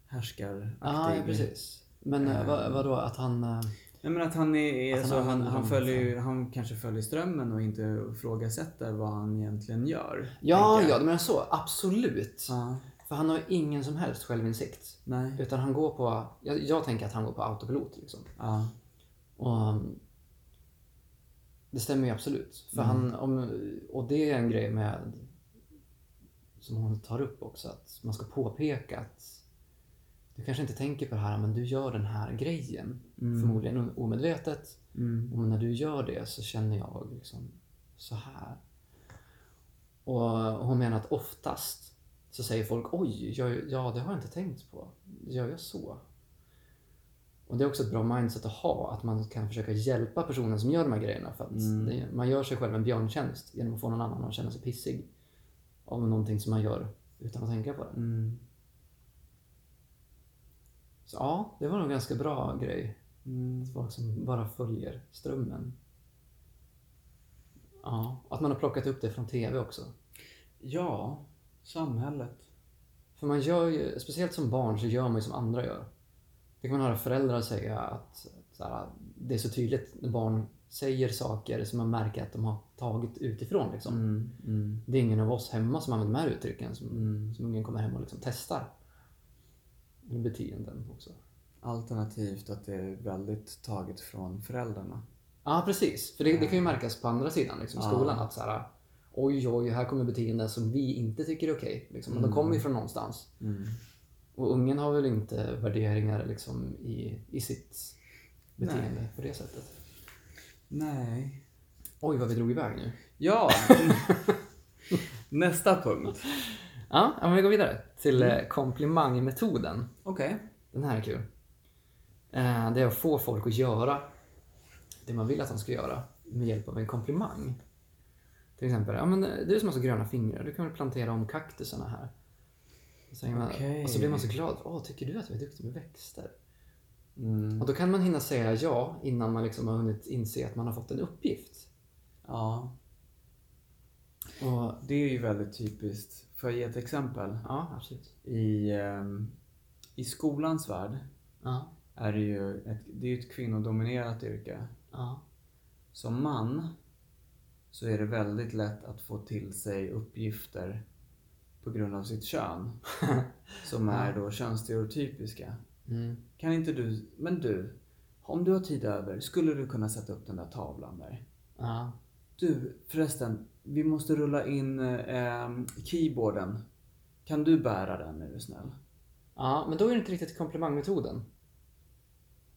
härskaraktig. Ja, ja, precis. Men Eh. vad, vadå, att han... eh, Nej men att han är, Att han så, han, använder han, dem följer, han kanske följer strömmen och inte ifrågasätter vad han egentligen gör. Ja, ja, du menar så. Absolut. Ja, För han har ingen som helst självinsikt. nej. Utan han går på... Jag, jag tänker att han går på autopilot liksom. Ja. Och, um, det stämmer ju absolut. För Mm. han, om, och det är en grej med som hon tar upp också, att man ska påpeka att du kanske inte tänker på det här, men du gör den här grejen. Mm. Förmodligen omedvetet. Mm. Och när du gör det så känner jag liksom så här. Och hon menar att oftast så säger folk oj, jag, ja det har jag inte tänkt på. Gör jag så? Och det är också ett bra mindset att ha, att man kan försöka hjälpa personen som gör de här grejerna. För att Mm. det, man gör sig själv en björntjänst genom att få någon annan att känna sig pissig av någonting som man gör utan att tänka på det. Mm. Så ja, det var nog en ganska bra grej. Mm. Folk som bara följer strömmen. Ja, att man har plockat upp det från TV också. Ja, samhället. För man gör ju, speciellt som barn så gör man ju som andra gör. Det kan man höra föräldrar säga att så här, det är så tydligt när barn säger saker som man märker att de har tagit utifrån. Liksom. Mm, mm, Det är ingen av oss hemma som använder de här uttrycken som, mm. som ungen kommer hem och liksom testar. Beteenden också. Alternativt att det är väldigt taget från föräldrarna. Ja, precis. För det, det kan ju märkas på andra sidan, liksom, skolan. Att så här, oj, oj, här kommer beteenden som vi inte tycker är okej. Liksom. Men de Mm. kommer ju från någonstans. Mm. Och ungen har väl inte värderingar liksom, i, i sitt beteende på det sättet. Nej. Oj, vad vi drog iväg nu. Ja! *laughs* Nästa punkt. Ja, men vi går vidare till mm. komplimangmetoden. Okej. Den här är kul. Eh, det är att få folk att göra det man vill att de ska göra med hjälp av en komplimang. Till exempel, ja, men du som har så gröna fingrar, du kan väl plantera om kaktusarna här. Säger man, och så blir man så glad. Åh, tycker du att jag är duktig med växter? Mm. Och då kan man hinna säga ja innan man liksom har hunnit inse att man har fått en uppgift. Ja, Och, det är ju väldigt typiskt. Får jag ge ett exempel? ja, absolut. I, ehm, i skolans värld Ja, är det ju ett, det är ett kvinnodominerat yrke. ja, Som man så är det väldigt lätt att få till sig uppgifter på grund av sitt kön. *laughs* Som är då könsstereotypiska. mm. Kan inte du, men du, om du har tid över, skulle du kunna sätta upp den där tavlan där? ja, Du, förresten, vi måste rulla in eh, keyboarden. Kan du bära den är du snäll? ja, men då är det inte riktigt komplimangmetoden.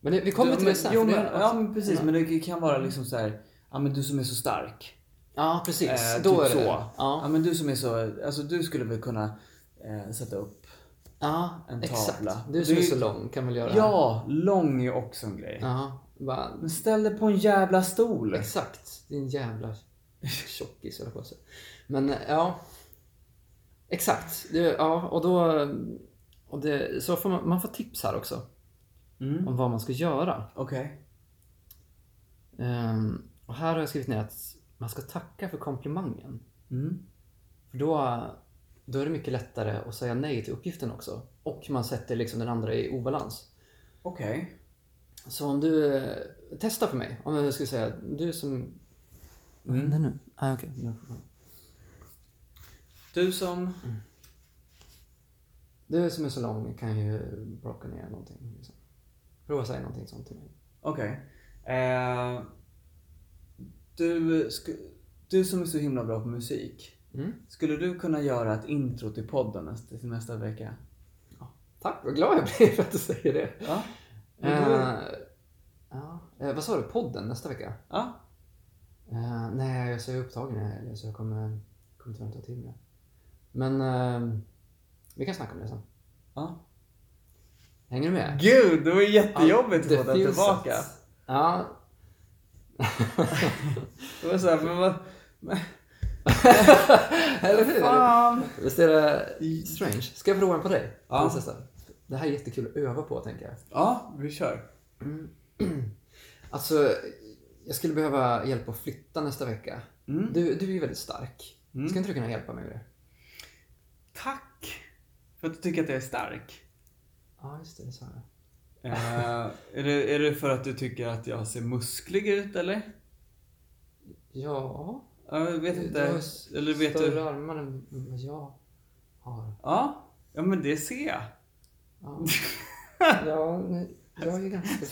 Men det, vi kommer Du, till men, det sen. Jo, men, det- ja men precis, Ja. men det kan vara liksom så här, ja men du som är så stark. Ja, precis. Eh, då typ är det så. Ja. Ja, men du som är så, alltså du skulle väl kunna eh, sätta upp. ja En exakt. tavla. Du Och som det är är- så lång kan väl göra Ja, lång är också en grej. Ja, bara, Men ställ dig på en jävla stol. exakt. Din jävla tjockis höll på att. Men eh, ja. Exakt. Det, ja, och då... Och det, så får man, man får tips här också. Mm. Om vad man ska göra. Okej. Ehm, och här har jag skrivit ner att man ska tacka för komplimangen. Mm. För då, då är det mycket lättare att säga nej till uppgiften också. Och man sätter liksom den andra i obalans. Okej. Så om du... eh, Testa för mig. Om jag skulle säga, du som... Vad händer nu? Ah, okej. Du som... Du som är så lång kan ju plocka ner någonting. Liksom. Prova säga någonting sånt till mig. Okej. Eh, du, du som är så himla bra på musik. Mm. Skulle du kunna göra ett intro till podden nästa, till nästa vecka? Tack, vad glad jag blir för att du säger det. Ja. Eh, ja. Eh, vad sa du? Podden nästa vecka? Ja. Eh, nej, jag är så upptagen i helgen så jag kommer, kommer tyvärr inte ha tid med det. Men eh, vi kan snacka om det sen. ja. Hänger du med? Gud, det var jättejobbigt att Det få den tillbaka. ett- *laughs* Ja. Det var såhär, men vad... Men, *laughs* Eller hur? fan. Visst är det strange? Ska jag prova den på dig? Ja. Prinsessa? Det här är jättekul att öva på, tänker jag. Ja, vi kör. *clears throat* Alltså, jag skulle behöva hjälp att flytta nästa vecka. Mm. Du, du är ju väldigt stark. Mm. Ska inte du kunna hjälpa mig med det? Tack för att du tycker att jag är stark. Ja, just det. Det sa jag. Eh, är, det, är det för att du tycker att jag ser musklig ut eller? Ja. Ja, Jag vet Du- inte. Du har Eller vet större du? armar än vad jag har. Ja. ja, men det ser jag. Ja, ja jag är ganska...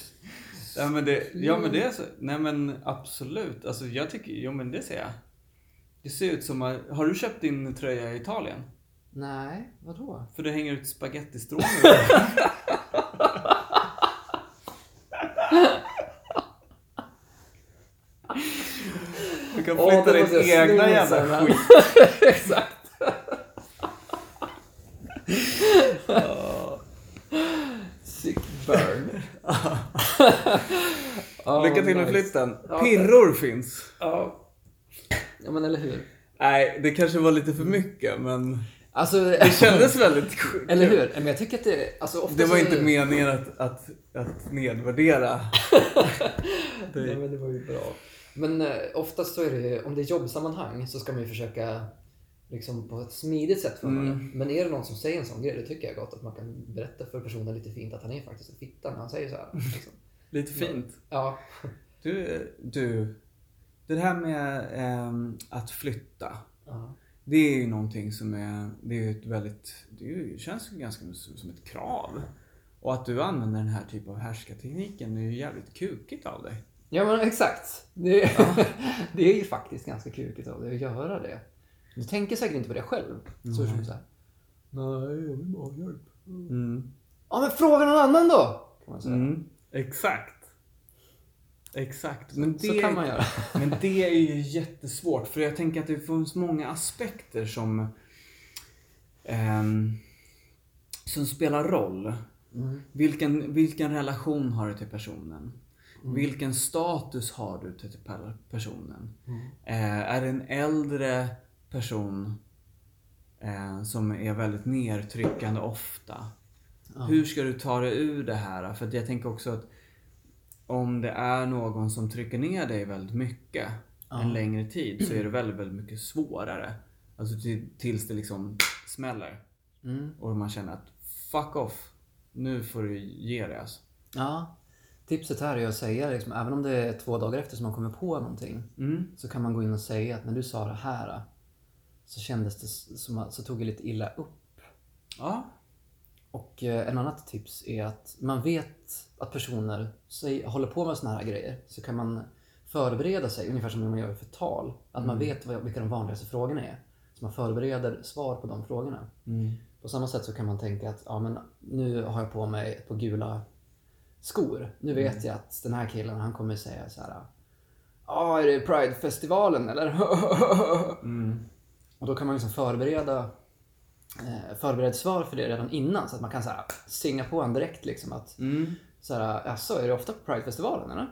Ja men det, ja, men det är så. Nej men absolut. Alltså jag tycker, jo men det ser jag. Det ser ut som, att- har du köpt din tröja i Italien? Nej, vadå? För det hänger ut spagettistrån *laughs* Du kan flytta det ditt egna jävla skit. *laughs* Exakt. Ja, Lycka till med nice. flytten. Ja, Pirror finns. Ja. ja, men eller hur? Nej, det kanske var lite för mycket men Alltså, det *laughs* kändes väldigt sjukt. Eller hur? Men jag tycker att det... Alltså, ofta Det var inte meningen att, att, att nedvärdera. *laughs* Nej, men det var ju bra. Men eh, oftast så är det, om det är jobbsammanhang så ska man ju försöka liksom på ett smidigt sätt få Mm. det. Men är det någon som säger en sån grej, då tycker jag gott att man kan berätta för personen lite fint att han är faktiskt en fitta när han säger så här. Liksom. Lite fint. Ja, Du Du, du det här med ehm, att flytta. Ja. Det är ju någonting som är, det är ett väldigt, det ju- känns ju ganska som ett krav. Och att du använder den här typen av härskartekniken är ju jävligt kukigt av dig. Ja men exakt. Det, *laughs* det är ju faktiskt ganska kukigt av dig att göra det. Du tänker säkert inte på det själv. Så det så här. Nej, jag vill bara ha hjälp. Mm. Ja men fråga någon annan då! Kan man säga. Mm. Exakt. Exakt. Men det, Så kan man göra. *laughs* men det är ju jättesvårt för jag tänker att det finns många aspekter som ehm, som spelar roll. Mm. Vilken, vilken relation har du till personen? Vilken status har du till per- personen? Eh, är det en äldre person eh, som är väldigt nedtryckande ofta? Hur ska du ta dig ur det här? För jag tänker också att om det är någon som trycker ner dig väldigt mycket en längre tid så är det väldigt, väldigt mycket svårare. Alltså till, tills det liksom smäller. Mm. Och man känner att fuck off. Nu får du ge det alltså. Ja. Tipset här är att säga, liksom, även om det är två dagar efter som man kommer på någonting, Mm. så kan man gå in och säga att när du sa det här så kändes det som att, så tog jag lite illa upp. Ja. Och eh, en annat tips är att man vet att personer säg, håller på med såna här grejer. Så kan man förbereda sig, ungefär som när man gör för tal. Att man vet vad, vilka de vanligaste frågorna är. Så man förbereder svar på de frågorna. Mm. På samma sätt så kan man tänka att ja, men nu har jag på mig ett par gula skor. Nu vet jag att den här killen han kommer säga så här. Ja, är det Pride-festivalen eller? *laughs* Mm. Och då kan man liksom förbereda eh, förbereda ett svar för det redan innan så att man kan så här, singa på en direkt liksom att Mm. så här, jaså, är det ofta på Pride-festivalen eller?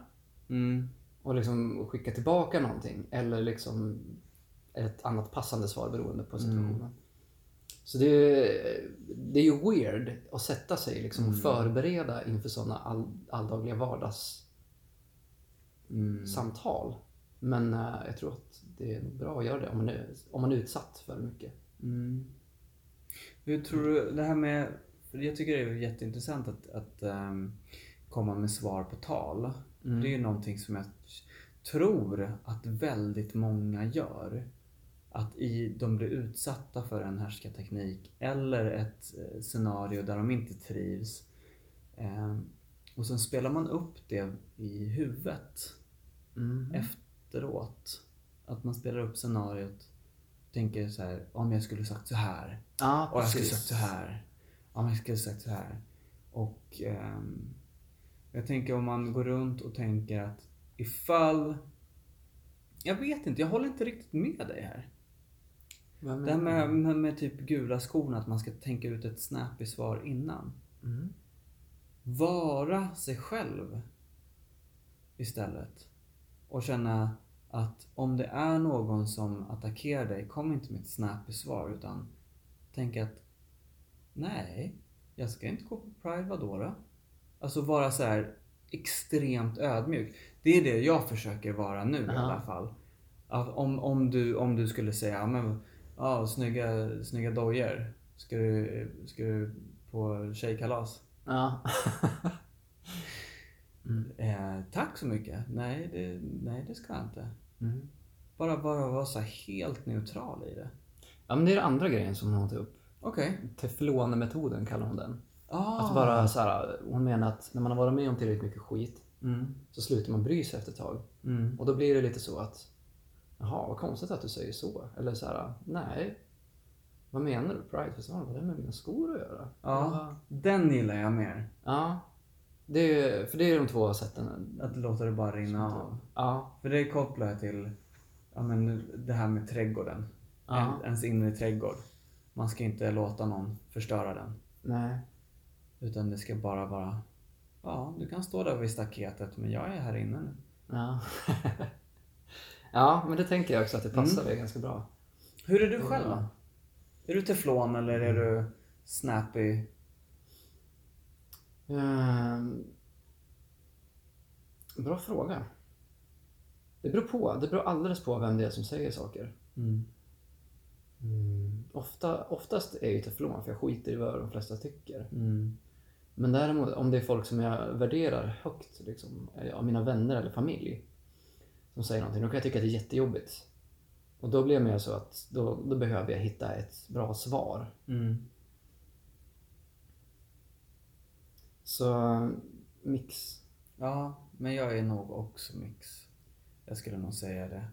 Mm. Och liksom skicka tillbaka någonting eller liksom ett annat passande svar beroende på situationen. Så det är, det är ju weird att sätta sig liksom och förbereda inför sådana all, alldagliga vardagssamtal. Mm. Men eh, jag tror att det är bra att göra det om man är, om man är utsatt för mycket. Mm. Hur tror du, det här med, jag tycker det är jätteintressant att, att ehm, komma med svar på tal. Det är ju någonting som jag tror att väldigt många gör. Att i, de blir utsatta för en härskarteknik eller ett eh, scenario där de inte trivs. Ehm, och sen spelar man upp det i huvudet Mm. efteråt. Att man spelar upp scenariot. Tänker så här, om jag skulle sagt så här. Ja, Och jag skulle sagt så här. Om jag skulle sagt så här. Och ehm, jag tänker om man går runt och tänker att ifall... Jag vet inte, jag håller inte riktigt med dig här. Det här med, med, med typ gula skorna, att man ska tänka ut ett snappy svar innan. Mm. Vara sig själv istället. Och känna att om det är någon som attackerar dig, kom inte med ett snappy svar utan tänk att nej, jag ska inte gå på Pride, vadå då? Alltså vara så här extremt ödmjuk. Det är det jag försöker vara nu i Ja. alla fall. Att om, om, du, om du skulle säga, ja men ja, snygga, snygga dojor. Ska du, ska du på tjejkalas? Ja. *laughs* Eh, tack så mycket. Nej det, nej, det ska jag inte. Mm. Bara, bara vara så helt neutral i det. ja, men det är den andra grejen som hon tar upp. Okej. Teflonmetoden kallar hon den. Ah. Att bara så här, hon menar att när man har varit med om tillräckligt mycket skit Mm. så slutar man bry sig efter ett tag. Mm. Och då blir det lite så att Jaha, vad konstigt att du säger så. Eller så här, nej. Vad menar du? Pridefestivalen, vad har det med mina skor att göra? Ja, den gillar jag mer. Ja. Det är, för det är de två sätten. Att låta det bara rinna av. Ja. För det kopplar jag till ja, men det här med trädgården. Ja. En, ens inre trädgård. Man ska inte låta någon förstöra den. Nej. Utan det ska bara vara Ja, du kan stå där vid staketet men jag är här inne nu. Ja. *laughs* ja, men det tänker jag också att det passar dig ganska bra. Hur är du själv då? Är du teflon eller är du snappy? Ehm, bra fråga. Det beror på. Det beror alldeles på vem det är som säger saker. Mm. Mm. Ofta, oftast är jag ju teflon för jag skiter i vad de flesta tycker. Mm. Men däremot om det är folk som jag värderar högt, liksom, av mina vänner eller familj, som säger någonting, då kan jag tycka att det är jättejobbigt. Och då blir det mer så att då, då behöver jag hitta ett bra svar. Mm. Så mix. Ja, men jag är nog också mix. Jag skulle nog säga det.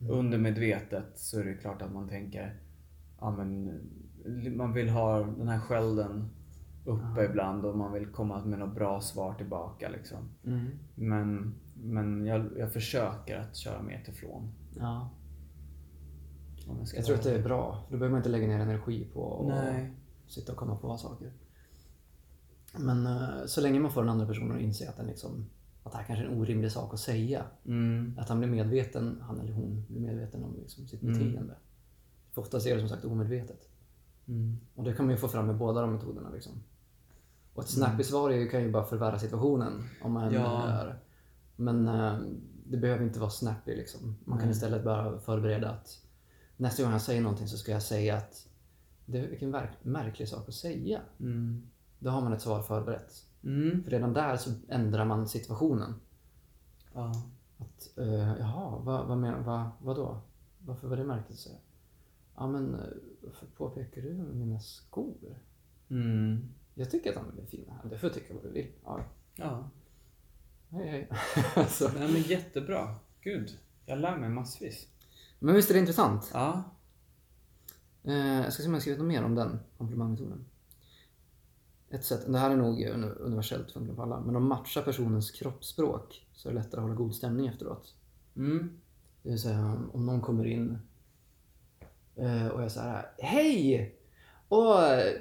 Mm. Undermedvetet så är det klart att man tänker ja, men, man vill ha den här skölden uppe ibland och man vill komma med något bra svar tillbaka. Liksom. Mm. Men, men jag, jag försöker att köra mer teflon. Ja. Jag, Jag tror att det är bra. Då behöver man inte lägga ner energi på att sitta och komma på saker. Men eh, så länge man får den andra personen att inse att, den liksom, att det här kanske är en orimlig sak att säga. Mm. Att han blir medveten, han eller hon blir medveten om liksom sitt Mm. beteende. För oftast är det som sagt omedvetet. Mm. Och det kan man ju få fram med båda de metoderna. Liksom. Och ett snappy svar är ju- kan ju bara förvärra situationen. Om man Ja. är, men eh, det behöver inte vara snappy. Liksom. Man kan istället bara förbereda att nästa gång jag säger någonting så ska jag säga att det är vilken verk, märklig sak att säga. Mm. Då har man ett svar förberett. Mm. För redan där så ändrar man situationen. Ja. Att, uh, jaha, vad, vad, men, vad, vad då? Varför var det märkligt att säga? Ja men, eh, varför påpekar du mina skor? Mm. Jag tycker att de är fina. Du får tycka vad du vill. Ja, ja. hej hej. *laughs* alltså. Nej, men jättebra. Gud, jag lär mig massvis. Men visst är det intressant? Ja. Eh, jag ska se om jag har skrivit något mer om den komplimangmetoden. Ett sätt, det här är nog uni- universellt funkar på alla, men om matchar personens kroppsspråk så är det lättare att hålla god stämning efteråt. Mm. Det vill säga om någon kommer in eh, och jag säger Hej! Och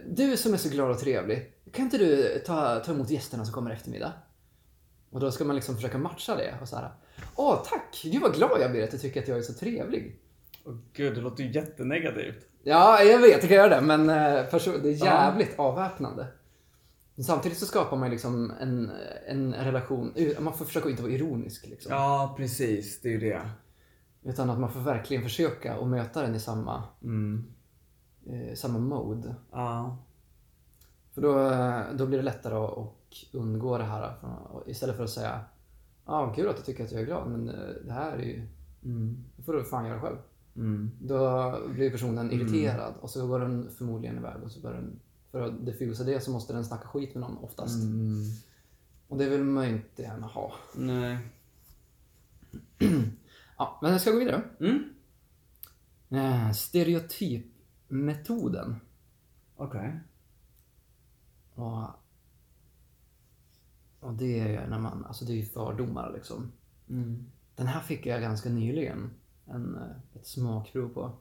du som är så glad och trevlig, kan inte du ta, ta emot gästerna som kommer eftermiddag? Och då ska man liksom försöka matcha det och så här. Åh tack! Gud vad glad jag blir att du tycker att jag är så trevlig. Åh gud, det låter ju jättenegativt. Ja, jag vet, jag kan göra det, men eh, det är jävligt avväpnande. Men Samtidigt så skapar man liksom en, en relation, man får försöka inte vara ironisk liksom. Ja, precis. Det är ju det. Utan att man får verkligen försöka och möta den i samma, Mm. eh, samma mode. Ja. För då, då blir det lättare att, att undgå det här. Istället för att säga Ja, ah, kul att du tycker att jag är glad, men eh, det här är ju... Mm. Det får du fan göra själv. Mm. Då blir personen irriterad och så går den förmodligen iväg och så börjar den... För att diffusa det så måste den snacka skit med någon oftast. Mm. Och det vill man ju inte gärna ha. Nej. *clears throat* Ja, men jag ska gå vidare. Mm. Eh, stereotypmetoden. Okej. Och, och det är när man, alltså det är ju fördomar liksom. Mm. Den här fick jag ganska nyligen en, eh, ett smakprov på.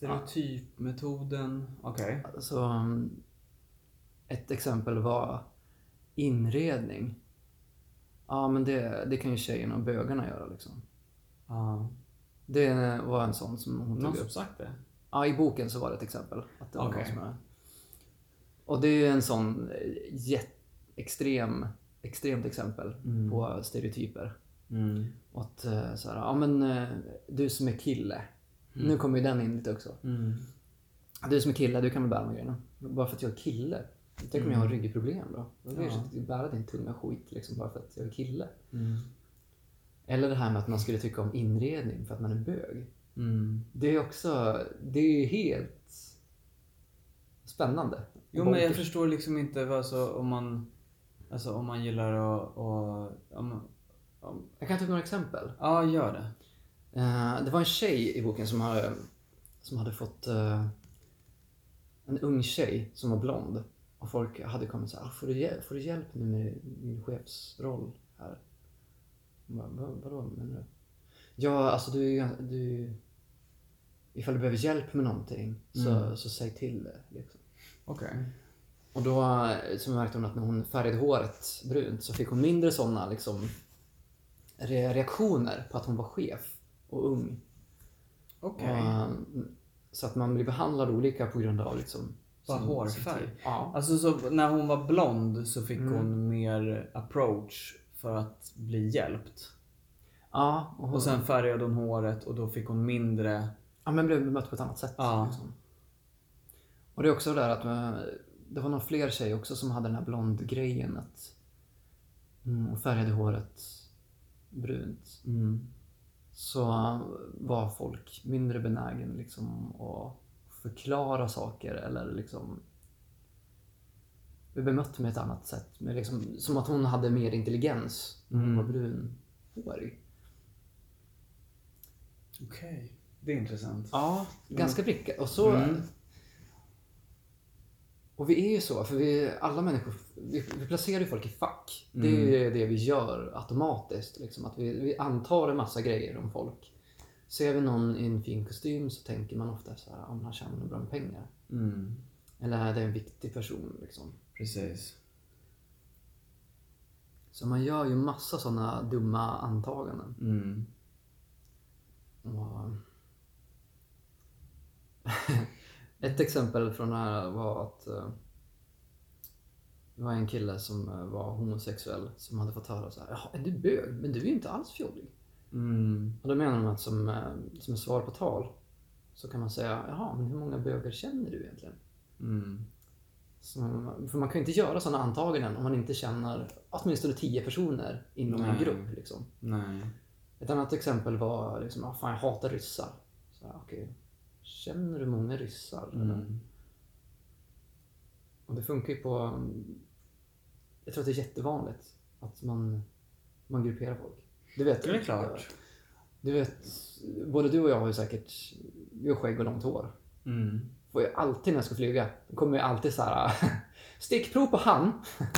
Stereotypmetoden. Okej. Så, um, ett exempel var inredning. Ja, men det, det kan ju tjejerna och bögarna göra liksom. Ja. Det var en sån som hon Någon tog som upp. sagt det? Ja, i boken så var det ett exempel. Att det var någon som är... Och det är en sån eh, jätte, extrem, extremt exempel Mm. på stereotyper. Mm. Och att eh, så här, ja men eh, du som är kille. Nu kommer ju den in lite också. Mm. Du som är kille, du kan väl bära de grejerna. Bara för att jag är kille. Tänk om jag har Mm. ryggproblem då? Då vill Ja. jag bära din tunga skit liksom bara för att jag är kille. Mm. Eller det här med att man skulle tycka om inredning för att man är bög. Mm. Det är också, det är ju helt spännande. Jo men jag förstår liksom inte vad så om man Alltså om man gillar att... att om, om, Jag kan ta några exempel. ja, gör det. Eh, det var en tjej i boken som hade, som hade fått eh, en ung tjej som var blond. Och folk hade kommit så här, "Ah, får du, får du hjälp nu med min chefsroll här? Bara, "Va- vadå menar du? Ja, alltså du du Ifall du behöver hjälp med någonting så, Mm. så säg till det. Liksom. Okej. Och då eh, så märkte hon att när hon färgade håret brunt så fick hon mindre sådana liksom, re- reaktioner på att hon var chef och ung. Och, mm, så att man blir behandlad olika på grund av liksom... Bara hårfärg? Ja. Alltså så när hon var blond så fick Mm. hon mer approach för att bli hjälpt. Ja, och, hon, Och sen färgade hon håret och då fick hon mindre... ja, men blev bemött på ett annat sätt. Ja. Liksom. Och det är också det där att man, det var några fler tjejer också som hade den här blondgrejen. Att, mm, och färgade håret brunt. Mm. Så var folk mindre benägen liksom att förklara saker eller liksom vi bemötte med ett annat sätt. Med liksom, som att hon hade mer intelligens när hon Mm. var brunhårig. Okej. Det är intressant. Ja, ganska prickat. Och så... Mm. Och vi är ju så, för vi, alla människor, vi, vi placerar ju folk i fack. Det är ju det vi gör automatiskt. Liksom, att vi, vi antar en massa grejer om folk. Ser vi någon i en fin kostym så tänker man ofta så här, om han tjänar bra med pengar. Mm. Eller är det en viktig person liksom. Precis. Så man gör ju massa sådana dumma antaganden. Mm. Och... *laughs* Ett exempel från det här var att eh, det var en kille som eh, var homosexuell som hade fått höra så här, Jaha, är du bög? Men du är ju inte alls fjollig. Mm. Och då menar de att som, eh, som svar på tal så kan man säga, jaha, men hur många bögar känner du egentligen? Mm. Så, för man kan ju inte göra sådana antaganden om man inte känner åtminstone tio personer inom en Nej. grupp. Liksom. Nej. Ett annat exempel var liksom, ah, fan jag hatar ryssar. Så, okej, Känner du många ryssar? Mm. Och det funkar ju på... Jag tror att det är jättevanligt att man, man grupperar folk. Du vet, Det är klart. Du vet, både du och jag har ju säkert vi har skägg och långt hår. Mm. Får ju alltid när jag ska flyga, då kommer ju alltid så här *laughs* stickprov på han.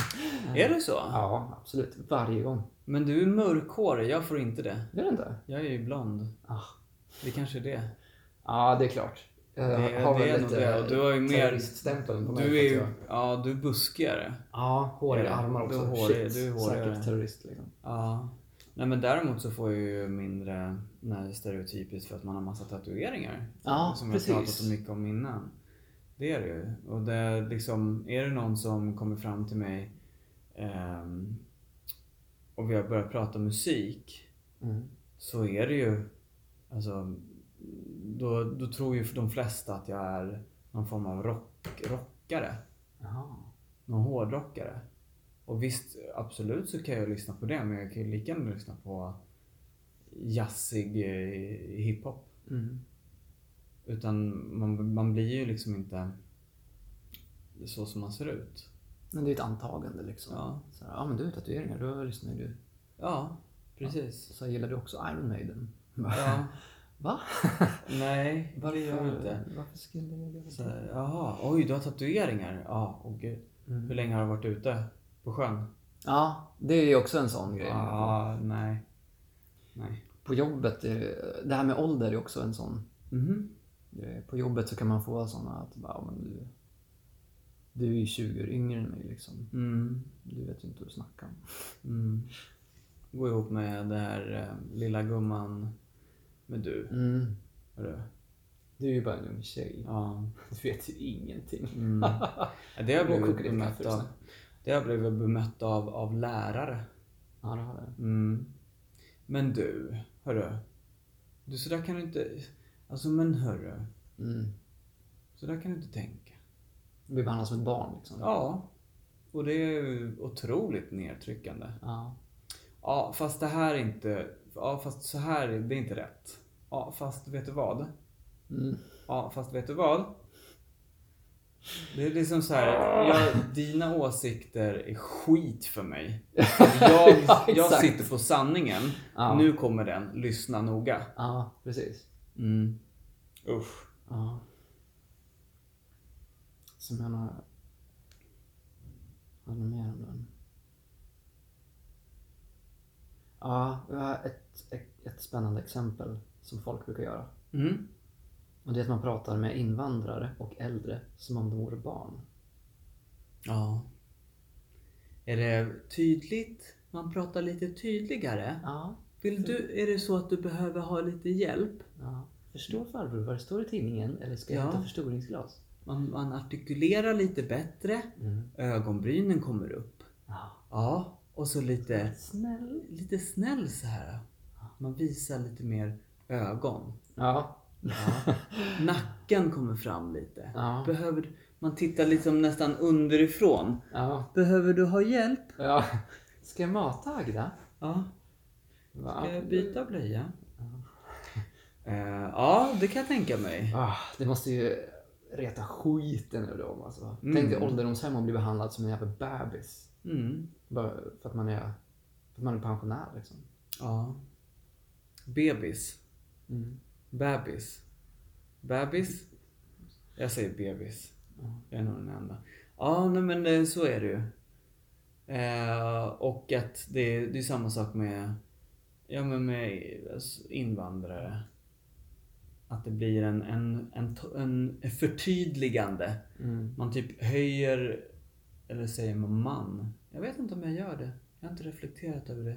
*laughs* Är det så? Ja, absolut. Varje gång. Men du är mörkhårig, jag får inte det. Är det inte? Jag är ju blond. Ah. Det kanske är det. Ja, det är klart. Jag Det- har det väl är lite det. Och du har ju mer- terroriststämpeln på mig. Du är ju, jag- ja du är buskigare. Ja, håriga det? armar Du också. är hårig- Shit, du är hårigare. säkert terrorist liksom. Ja. Nej men däremot så får jag ju mindre nej, stereotypiskt för att man har massa tatueringar. Ja, som precis. vi har pratat så mycket om innan. Det är det ju. Och det är liksom, är det någon som kommer fram till mig ehm, och vi har börjat prata musik Mm. så är det ju, alltså, då, då tror ju de flesta att jag är någon form av rock, rockare. Jaha. Någon hårdrockare. Och visst, absolut så kan jag lyssna på det, men jag kan ju lika gärna lyssna på jazzig eh, hiphop. Mm. Utan man, man blir ju liksom inte så som man ser ut. Men det är ett antagande liksom. Ja, Så här, ja men du har tatueringar, då lyssnar ju du. ja precis. Så gillar du också Iron Maiden? Ja. *laughs* Va? *laughs* Nej, gör jag Varför, inte. varför skulle jag göra Så, här, jaha, oj du har tatueringar? Ja, åh gud. Mm. Hur länge har du varit ute? På sjön? Ja, det är ju också en sån grej. Ja, nej. Nej. På jobbet, är det, det här med ålder är också en sån grej. På jobbet så kan man få såna att bara, men du, du är ju 20 år yngre än mig liksom. Mm. Du vet ju inte vad du snackar om. Mm. Gå ihop med det här eh, lilla gumman med du. Mm. Hörru. Du är ju bara en ung tjej. Ja. Du vet ju ingenting. Mm. *laughs* Det har och blivit bemött av, det har blivit bemött av, av lärare. Ja, det har det. Mm. Men du, hörru. Du, så där kan du inte... Alltså men hörru. Mm. Så där kan du inte tänka. Du blir behandlad som ett barn liksom. Ja. Och det är ju otroligt nedtryckande. Ja. Ja, fast det här är inte... Ja, fast så här, är- det är inte rätt. Ja, fast vet du vad? Mm. Ja, fast vet du vad? Det är liksom så här, jag, dina åsikter är skit för mig. *laughs* Jag, Ja, jag sitter på sanningen. Ja. Nu kommer den. Lyssna noga. ja, precis. Mm. Usch. Ja. Så menar... Vad är det mer om den? Ja, vi har ett, ett, ett spännande exempel som folk brukar göra. Mm. Och det är att man pratar med invandrare och äldre som om de vore barn. Ja. Är det tydligt? Man pratar lite tydligare. Ja. Vill du, är det så att du behöver ha lite hjälp? ja. Förstår farbror vad det står i tidningen? Eller ska jag Ja. hämta förstoringsglas? Man, man artikulerar lite bättre. Mm. Ögonbrynen kommer upp. Ja. Ja, och så lite, Snäll. lite snäll så här. Man visar lite mer ögon. Ja. Ja. Nacken kommer fram lite. Ja. Behöver, man tittar liksom nästan underifrån. Ja. Behöver du ha hjälp? ja. Ska jag mata Agda? Ja. Va? Ska jag byta blöja? Eh, ja, det kan jag tänka mig. Ah, det måste ju reta skiten ur dem alltså. Mm. Tänk dig ålderdomshem och bli behandlad som en jävla bebis. Mm. Bara för att man är, för att man är pensionär liksom. Ja. Bebis. Mm. Bebis. Bebis? Jag säger bebis. Jag är nog den enda. Ja, nej men det, så är det ju. Eh, och att det, det är samma sak med, ja, men med alltså, invandrare. Att det blir en, en, en, en förtydligande. Mm. Man typ höjer, eller säger man man? Jag vet inte om jag gör det. Jag har inte reflekterat över det.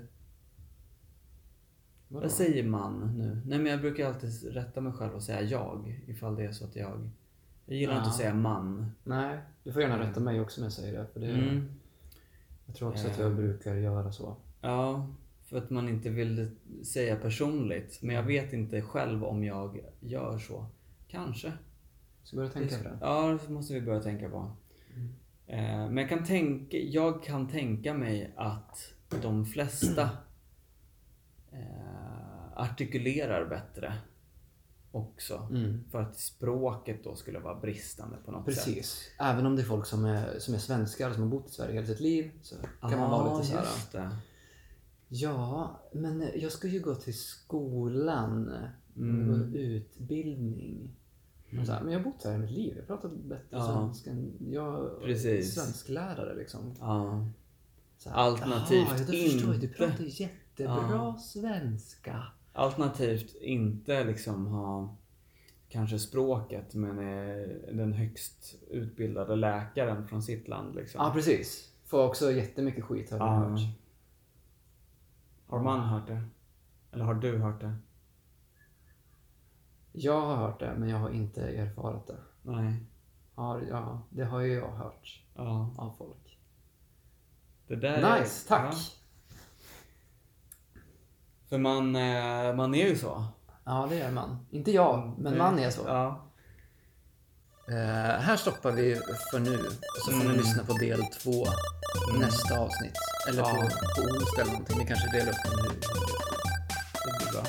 Vadå? Jag säger man nu. Nej men jag brukar alltid rätta mig själv och säga jag. Ifall det är så att jag... Jag gillar inte Ja. att säga man. Nej, du får gärna rätta mig också när jag säger det. För det Mm. Jag tror också att Eh. jag brukar göra så. Ja, för att man inte vill säga personligt. Men jag vet inte själv om jag gör så. Kanske. Så börja tänka på det. Ja, det måste vi börja tänka på. Eh, Men jag kan, tänka, jag kan tänka mig att de flesta eh, artikulerar bättre också. Mm. För att språket då skulle vara bristande på något sätt. Precis. Även om det är folk som är, som är svenskar som har bott i Sverige hela sitt liv så kan man vara lite så här. Ah, just det. Ja, men jag ska ju gå till skolan. Mm. Och utbildning. Och Så här, men jag har bott här hela mitt liv. Jag pratar bättre Ja. svenska än... Jag Precis. är svensklärare liksom. Ja. Så här, Alternativt "Jaha, ja, då förstår jag. Du inte." pratar jättebra svenska. Alternativt inte liksom ha kanske språket men är den högst utbildade läkaren från sitt land. Liksom. Ja, precis. Får också jättemycket skit har jag Ja. hört. Har man hört det? Eller har du hört det? Jag har hört det, men jag har inte erfarit det. Nej. Har, ja, det har ju jag hört Ja. av folk. Det där är- Nice, tack! Ja. För man, eh, man är ju så. Ja, det är man. Inte jag, men man är så. Ja. Eh, här stoppar vi för nu. Så får ni Mm. lyssna på del två nästa avsnitt. Eller Ja. på, på onsdag eller någonting. Vi kanske delar upp den nu. Det blir bra.